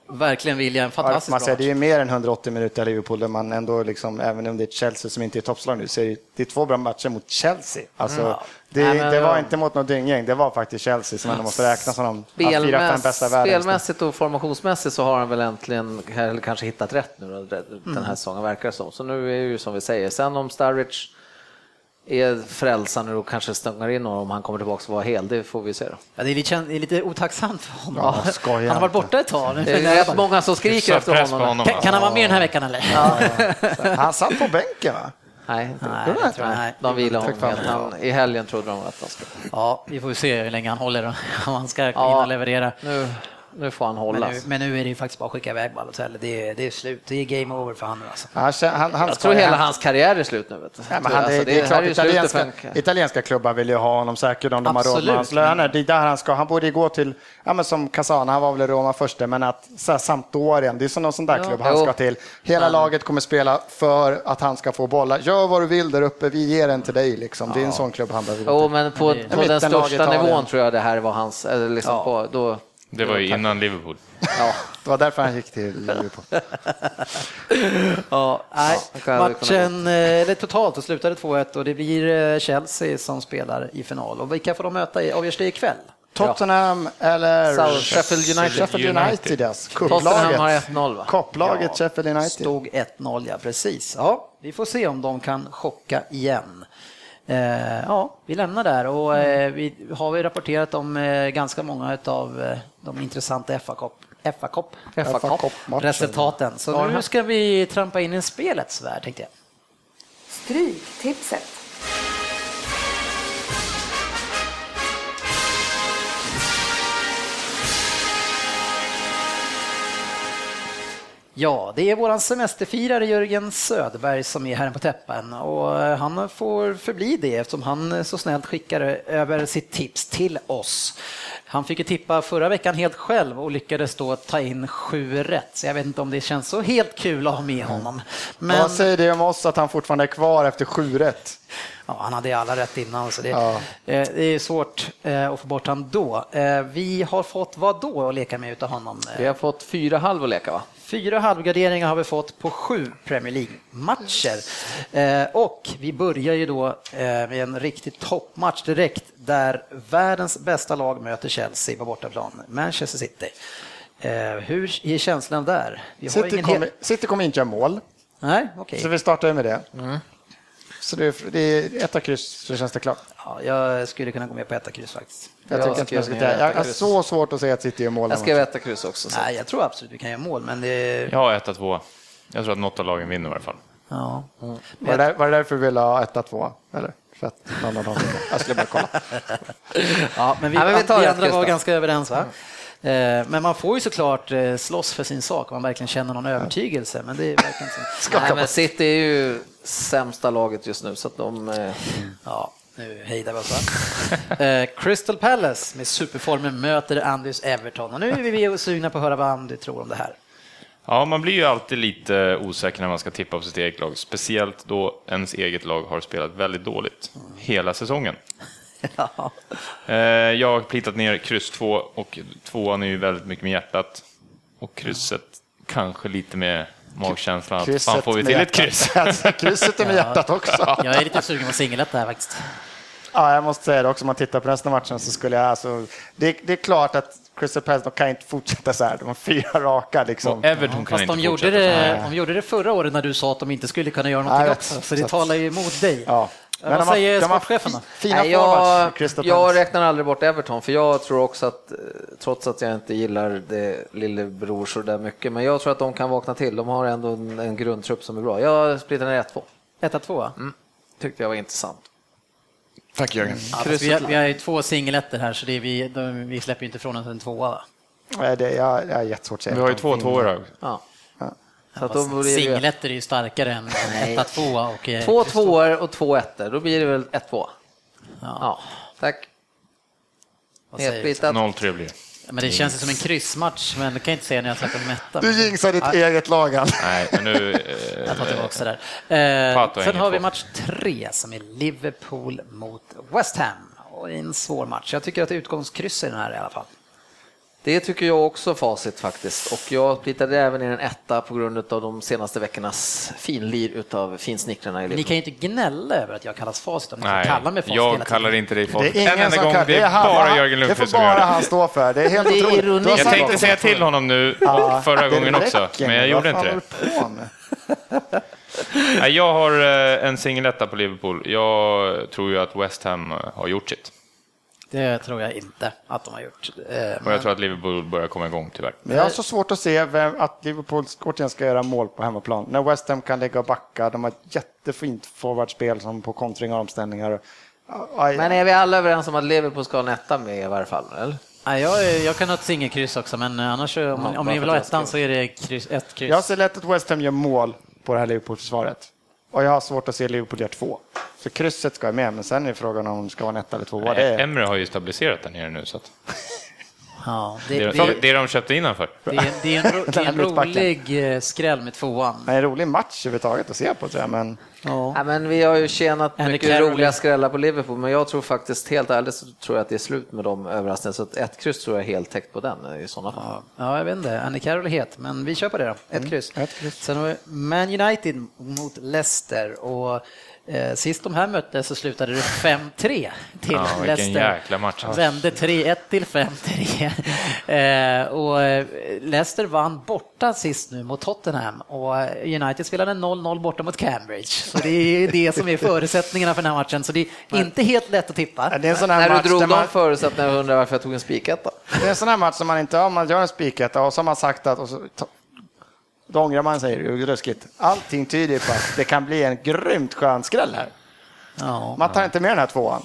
verkligen vilja en Ja, fantastisk man säger, det är ju mer än 180 minuter i Liverpool där man ändå, liksom, även om det är Chelsea som inte är toppslag nu, så är det, det är två bra matcher mot Chelsea. Alltså, det, Nej, det var ja. inte mot något dynggäng, det var faktiskt Chelsea som ändå måste räknas som de fyra, fem bästa världen. spelmässigt och formationsmässigt så har han väl äntligen eller kanske hittat rätt nu den här säsongen verkar det som. Så nu är det ju som vi säger. Sen om Sturridge är frälsande och kanske stångar in honom om han kommer tillbaka och vara hel, det får vi se då. Ja, det, är lite, det är lite otacksamt för honom. Ja, han har varit borta ett tag. Det är rätt många som skriker efter honom. honom. Kan, kan han vara med den här veckan eller? Han satt på bänken va? Nej, Nej, jag tror- nej. de vilar honom. Han, I helgen trodde de att han skulle... Ja, vi får ju se hur länge han håller om han ska Ja. och leverera. Nu, nu får han Men hållas. nu, men nu är det ju faktiskt bara att skicka iväg Balotelli. Det är, det är slut. Det är game over för han nu alltså. Han, han, han Jag tror ju hela hans karriär är slut nu. Vet du. Ja, men han, jag. det, Alltså, det är klart, slutet italienska, italienska klubbar vill ju ha honom säkert om de har råd Absolut, med hans löner. Det är där han ska. Han borde ju gå till, ja, men som Casana, han var väl i Roma först, men att så här, Sampdorien, det är som någon sån där klubb han Jo. ska till. Hela laget kommer spela för att han ska få bollar. Gör vad du vill där uppe, vi ger den till dig. Liksom. Det är en sån klubb han behöver gå Jo, men på, på den största nivån tror jag det här var hans, eller liksom Ja. på, då, Det var ju innan Liverpool. ja, Det var därför han gick till Liverpool. Ja, nej, det det matchen, eh, eller totalt, så slutade 2-1 och det blir eh, Chelsea som spelar i final. Och vilka får de möta? i- Avgörs det ikväll? Tottenham eller South- Sheffield United. Sheffield United, yes. Tottenham har Kupplaget. 1-0 va? Kopplaget Sheffield United. Stod 1-0, ja precis. Ja, vi får se om de kan chocka igen. Eh, ja, vi lämnar där och eh, vi har vi rapporterat om eh, ganska många av de intressanta FA-kopp FA Cup. Cup-matchen. resultaten. Så nu ska vi trampa in i spelets värld tänkte jag. Stryktipset. Ja, det är våran semesterfirare Jörgen Söderberg som är här på täppan och eh, han får förbli det eftersom han eh, så snällt skickar över sitt tips till oss. Han fick ju tippa förra veckan helt själv och lyckades då ta in sju rätt, så jag vet inte om det känns så helt kul att ha med honom. Men Vad säger det om oss att han fortfarande är kvar efter sju rätt? ja, han hade alla rätt innan, så det, Ja. eh, det är svårt eh, att få bort honom då. Eh, Vi har fått vad då att leka med utav honom? Eh, Vi har fått fyra halv att leka va? Fyra halvgarderingar har vi fått på sju Premier League-matcher. Eh, och vi börjar ju då eh, med en riktig toppmatch direkt där världens bästa lag möter Chelsea på bortaplan, Manchester City. Eh, hur är känslan där? Vi har City ingen kommer, hel- City kommer inte göra mål, Nej, okej. så vi startar med det. Så det är, det är ett av kryss så känns det klart. Ja, jag skulle kunna gå med på etta kryss faktiskt. Jag, Jag tycker inte man ska jag har så svårt att se att City gör mål. Jag skrev etta kryss också. Så. Nej, jag tror absolut vi kan göra mål, men det... Jag har 1-2. Jag tror att något av lagen vinner i alla fall. Ja. Var det, var det därför du ville ha 1-2? Eller? Fett. Någon av dem. Jag skulle bara kolla. Ja, men vi, Ja, men vi tar vi andra var då. ganska överens va? Eh, Men man får ju såklart eh, slåss för sin sak om man verkligen känner någon övertygelse, men det verkar inte Nej, men City är ju sämsta laget just nu så att de... eh, Ja, nu hejdar vi oss Crystal Palace med superformen möter Andys Everton och nu är vi sugna på att höra vad Andy tror om det här. Ja, man blir ju alltid lite osäker när man ska tippa på sitt eget lag, speciellt då ens eget lag har spelat väldigt dåligt hela säsongen. Ja. Eh, Jag har plitat ner kryss 2 och tvåan är ju väldigt mycket med hjärtat. Och krysset kanske lite med magkänslan att fan får vi till ett kryss. Krysset är med hjärtat också. Jag är lite sugen på singlet där faktiskt. Ja, jag måste säga det också, om man tittar på resten av matchen så skulle jag alltså, det, det är klart att Crystal Palace, de kan inte fortsätta så här, de har fyra raka liksom. Och Everton kan Fast inte de gjorde, det, de gjorde det förra året när du sa att de inte skulle kunna göra någonting Nej, också, så det talar ju emot dig. Ja. Vad säger då? Fina Nej, jag, jag räknar aldrig bort Everton, för jag tror också att, eh, trots att jag inte gillar det lillebror så där mycket, men jag tror att de kan vakna till. De har ändå en, en grundtrupp som är bra. Jag splittar ner 1-2. Etta, tvåa? Tyckte jag var intressant. Tack Jörgen. Ja, fast vi, har, vi har ju två singletter här, så det är vi, de, vi släpper ju inte ifrån oss en tvåa. va? Nej, det, jag, jag har jättesvårt att säga. Vi har ju två tvåor här. Ja. Så att då blir Singletter är ju starkare än etta, tvåa och... eh, två tvåor och två ettor. Då blir det väl 1-2. Ja, Ja, tack. vad säger vi? Nedsplittat. 0-3 blir det. Men det känns som en kryssmatch, men det kan jag inte säga när jag släpper dem etta. Du jinxar ditt eget lag. Nej, men nu... Jag tar Eh, tillbaka det där. Eh, Pato sen har vi match tre som är Liverpool mot West Ham. Och det är en svår match. Jag tycker att det är utgångskryss i den här i alla fall. Det tycker jag också facit faktiskt. Och jag splittade även i en etta på grund av de senaste veckornas finlir utav finsnickrarna i ni kan ju inte gnälla över att jag kallas facit om ni nej, kallar mig facit jag kallar inte dig Det facit är en ingen som gång. kan. Det är han. bara Jörgen Det får Lundqvist som gör bara det. han stå för. Det är helt Det är otroligt. Jag tänkte säga till honom nu Ja, förra det gången också, men jag gjorde inte det. Jag har eh, en singeletta på Liverpool. Jag tror ju att West Ham eh, har gjort sitt. Det tror jag inte att de har gjort. Eh, Och men- jag tror att Liverpool börjar komma igång tyvärr. Men jag har så svårt att se vem, att Liverpool återigen ska göra mål på hemmaplan. När West Ham kan lägga och backa, de har ett jättefint forwardspel som på kontringar och omställningar. Men är vi alla överens om att Liverpool ska ha en etta med i varje fall? Eller? Nej, jag, jag kan ha ett singelkryss också, men annars så- om, Ja, om ni vill ha ettan så är det kryss, ett kryss. Jag ser lätt att West Ham gör mål på det här Liverpool-försvaret. Och jag har svårt att se Liverpool göra två. Så krysset ska jag med, men sen är frågan om det ska vara en etta eller tvåa. Det är... Emre har ju stabiliserat där nere nu, så att Ja, det, det, det, det, de köpte innan för. det, är- det är en, ro, det är en rolig eh, skräll med tvåan. Det är en rolig match överhuvudtaget att se på, tror jag. Men Ja. Ja, men vi har ju tjänat Andy mycket Carroll. roliga skrällar på Liverpool, men jag tror faktiskt, helt ärligt, så tror jag att det är slut med de överraskningarna. Så att ett kryss tror jag är helt täckt på den i sådana fall. Ja, jag vet inte. Annie Carroll är het, men vi kör på det då. Ett kryss. ett kryss. Sen har vi Man United mot Leicester och sist de här möttes så slutade det 5-3 till Ja, Leicester. jäkla match. Vände 3-1 till 5-3. eh, och eh, Leicester vann borta sist nu mot Tottenham och eh, United spelade 0-0 borta mot Cambridge. Så det är det som är förutsättningarna för den här matchen. Så det är inte helt lätt att tippa. det är en sån här När match du drog där de man, förutsättningarna undrar varför jag tog en spiketta. det är en sån här match som man inte, om man gör en spiketta och så har man sagt att, och så, då ångrar man sig, ju ruskigt. Allting tyder på att det kan bli en grymt skön skräll här. Ja, Man tar inte med den här tvåan.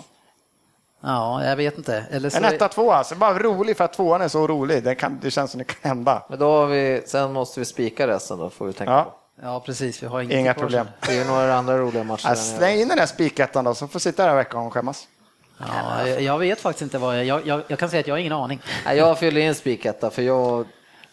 ja, jag vet inte. Eller så En etta, tvåa, alltså bara rolig för att tvåan är så rolig. Det, kan, det känns som det kan hända. Men då har vi, sen måste vi spika resten då, får vi tänka Ja. på. Ja, precis. Vi har inget Inga problem. Det är ju några andra roliga matcher. Ja. Släng in den där spikettan då, så får sitta där en vecka och skämmas. Ja, jag- jag vet faktiskt inte vad jag, jag, jag, jag kan säga att jag har ingen aning. Nej, jag fyller in spiketta för jag,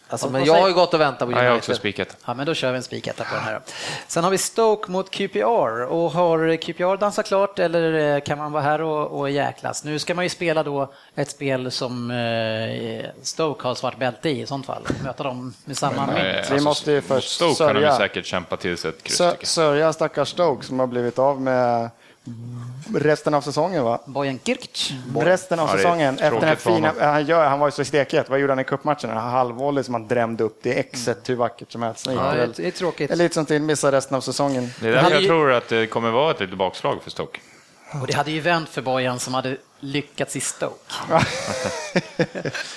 alltså, men jag har ju gått och väntat på Ja, jag har också United. spikat. Ja, men då kör vi en spiketta på den här. Sen har vi Stoke mot QPR och har QPR dansat klart eller eh, kan man vara här och, och jäklas? Nu ska man ju spela då ett spel som eh, Stoke har svart bälte i i sånt fall. Möta dem med samma Eh, mynt. Vi måste ju först Stoke kan de sörja. säkert kämpa till sig ett kryss. Sörja stackars Stoke som har blivit av med resten av säsongen va? Bojan Kirch. Resten av Ja, säsongen. Efter den fina, han, gör, han var ju så stekhet. Vad gjorde han i cupmatchen? Halvvolley som han drämde upp. Det är exet hur vackert som helst. Ja, det det, är, det är tråkigt. Eller lite som till missa resten av säsongen. Det är därför hade jag ju- tror att det kommer vara ett litet bakslag för Stoke. Och det hade ju vänt för Bojan som hade lyckats i Stoke.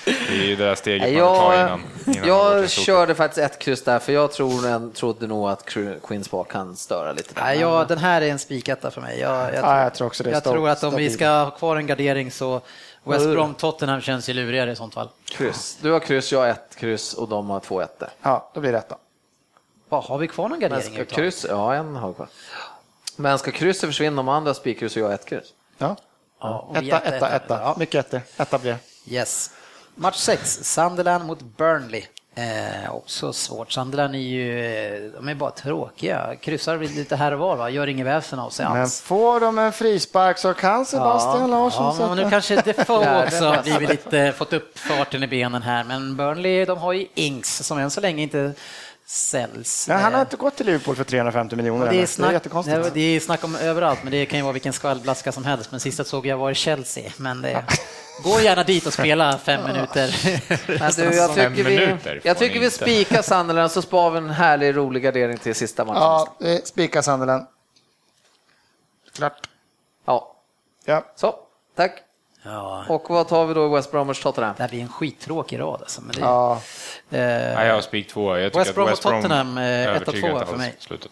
Det är ju det där steget man tar Jag, innan. jag körde faktiskt ett kryss där, för jag tror, en- trodde nog att Queens Park kan störa lite. där. Nej, ja, den här är en spiketta för mig. Jag, jag, Ja, jag tror också det är jag Stoke tror att om vi ska ha kvar en gardering så West Brom Tottenham känns ju lurigare i sånt fall. Kryss. Du har kryss, jag har ett kryss och de har två ettor. Ja, då blir det då. Vad, har vi kvar någon Men gardering? ska kryss, ja en har vi kvar. Men ska krysset försvinna om andra spikkryss och jag har ett kryss? Ja. Ja, Etta, etta, etta. Ja, Mycket ettor. Etta blir det. Yes. Match 6, Sunderland mot Burnley. Eh, också svårt. Sunderland är ju, eh, de är bara tråkiga. Kryssar lite här och var, va? gör ingen väsen av sig Men alls. får de en frispark så kan Sebastian Larsson Ja, men nu sätta... kanske Defoe också har blivit lite, fått upp farten i benen här, men Burnley, de har ju Ings som än så länge inte säljs. Nej, han har inte gått till Liverpool för 350 miljoner det är, Det är snack, jättekonstigt. det, det är snack om överallt, men det kan ju vara vilken skvallblaska som helst. Men sista såg jag var i Chelsea, men det, gå gärna dit och spela fem minuter. Du, jag Fem tycker vi, jag tycker vi spikar Sunderland så sparar vi en härlig, rolig gardering till sista matchen. Ja, eh, spika Sunderland. Klart. Ja, Ja. så, tack. Ja, Och vad tar vi då West Bromwich Tottenham? det här blir en skittråkig rad alltså. Men det, Ja. eh, Nej, jag har spik två. Jag tycker West att Brom Tottenham, eh, ett och övertygar två för mig. Slutet.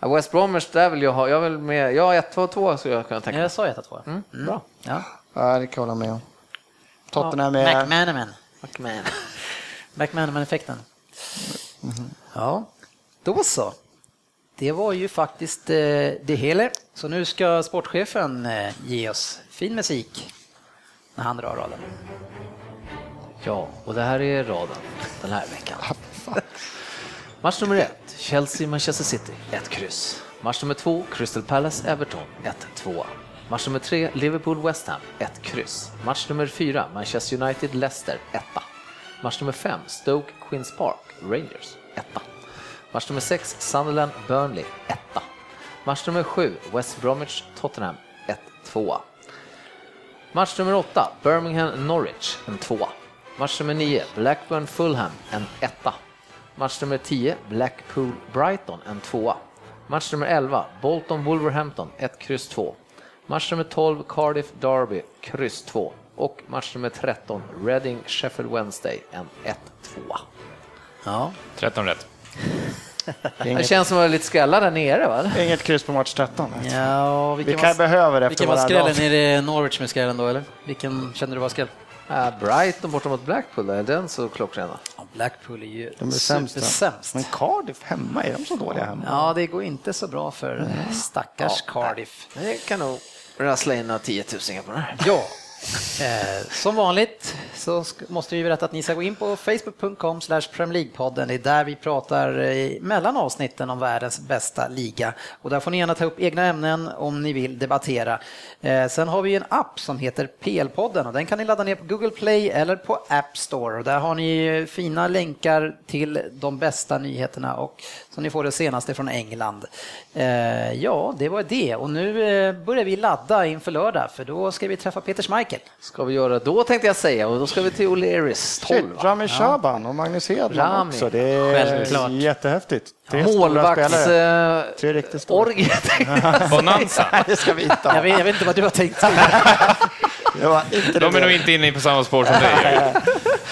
Ja, West Bromwich, där vill jag ha, jag vill med, jag har 1, 2, 2 skulle jag kunna tänka mig. jag sa 1 2 Mm, bra. Ja. ja, det kan jag hålla med om. Tottenham är... McManaman. McMahon. McManaman-effekten. Ja, då så. Det var ju faktiskt eh, det hela. Så nu ska sportchefen eh, ge oss fin musik när han drar raden. Ja, och det här är raden den här veckan. Match nummer ett, Chelsea-Manchester City, 1 kryss. Match nummer två, Crystal Palace-Everton, 1-2. Match nummer tre, Liverpool-West Ham, 1 kryss. Match nummer fyra, Manchester United-Leicester, 1 Match nummer fem, Stoke-Queens Park, Rangers, 1 Match nummer sex, Sunderland-Burnley, 1 Match nummer sju, West Bromwich-Tottenham, 1-2. Match nummer 8, Birmingham-Norwich, en tvåa. Match nummer 9, Blackburn-Fulham, en etta. Match nummer 10, Blackpool-Brighton, en tvåa. Match nummer 11, Bolton-Wolverhampton, 1, kryss 2. Match nummer 12, Cardiff-Derby, kryss 2. Och match nummer 13, Reading-Sheffield Wednesday, en 1-2. Ja, 13 rätt. Det känns som att vara lite skrälla där nere va? Inget kryss på match 13. ja Vi vilken kan var, behöva det efter vilken var våra skrällen? dagar. Är det Norwich med skrällen då eller? Vilken kände du var skräll? Äh, Brighton borta mot Blackpool, där, är den så klockrena? Ja, Blackpool är ju De är sämst. supersämst. Men Cardiff hemma, är de så dåliga hemma? Ja, det går inte så bra för stackars Cardiff. Det kan nog rassla in några tiotusingar på den här. Ja, Eh, som vanligt så måste vi berätta att ni ska gå in på facebook.com slash Premier League-podden. Det är där vi pratar eh, mellan avsnitten om världens bästa liga. Och där får ni gärna ta upp egna ämnen om ni vill debattera. Eh, sen har vi en app som heter PL-podden och den kan ni ladda ner på Google Play eller på App Store. Och där har ni fina länkar till de bästa nyheterna och så ni får det senaste från England. Eh, ja, det var det. Och nu eh, börjar vi ladda inför lördag för då ska vi träffa Peter Schmeichel. ska vi göra då tänkte jag säga och då ska vi till O'Learys 12. Shit, Rami Shaban och Magnus Hedman Rami. också. Det är Självklart. jättehäftigt. Tre. Målvakts... Tre riktigt stora. Bonanza. Det ska vi inte Jag vet, jag vet inte vad du har tänkt. Det var inte De är det. nog inte inne på samma spår som dig. Nej,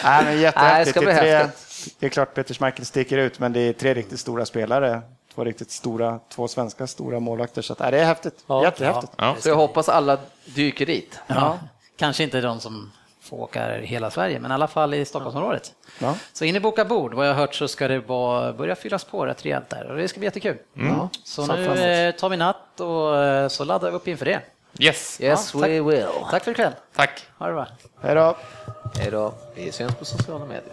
men Nej, det jättehäftigt. ska det, bli är tre, häftigt. Det är klart Peter Schmeichel sticker ut, men det är tre riktigt stora spelare. Två riktigt stora, två svenska stora målvakter. Så att, nej, det är häftigt. Jättehäftigt. Ja. Så jag hoppas alla dyker dit. Ja, kanske inte de som får åka hela Sverige, men i alla fall i Stockholmsområdet. Ja. Så in i Boka bord, vad jag har hört så ska det vara, börja fyllas på rätt rejält där och det ska bli jättekul. Ja. Så nu framåt. eh, tar vi natt och eh, så laddar vi upp inför det. Yes. Yes, Ja, tack. we will. Tack för ikväll. Tack. Ha det bra. Hej då. Hej då. Vi syns på sociala medier.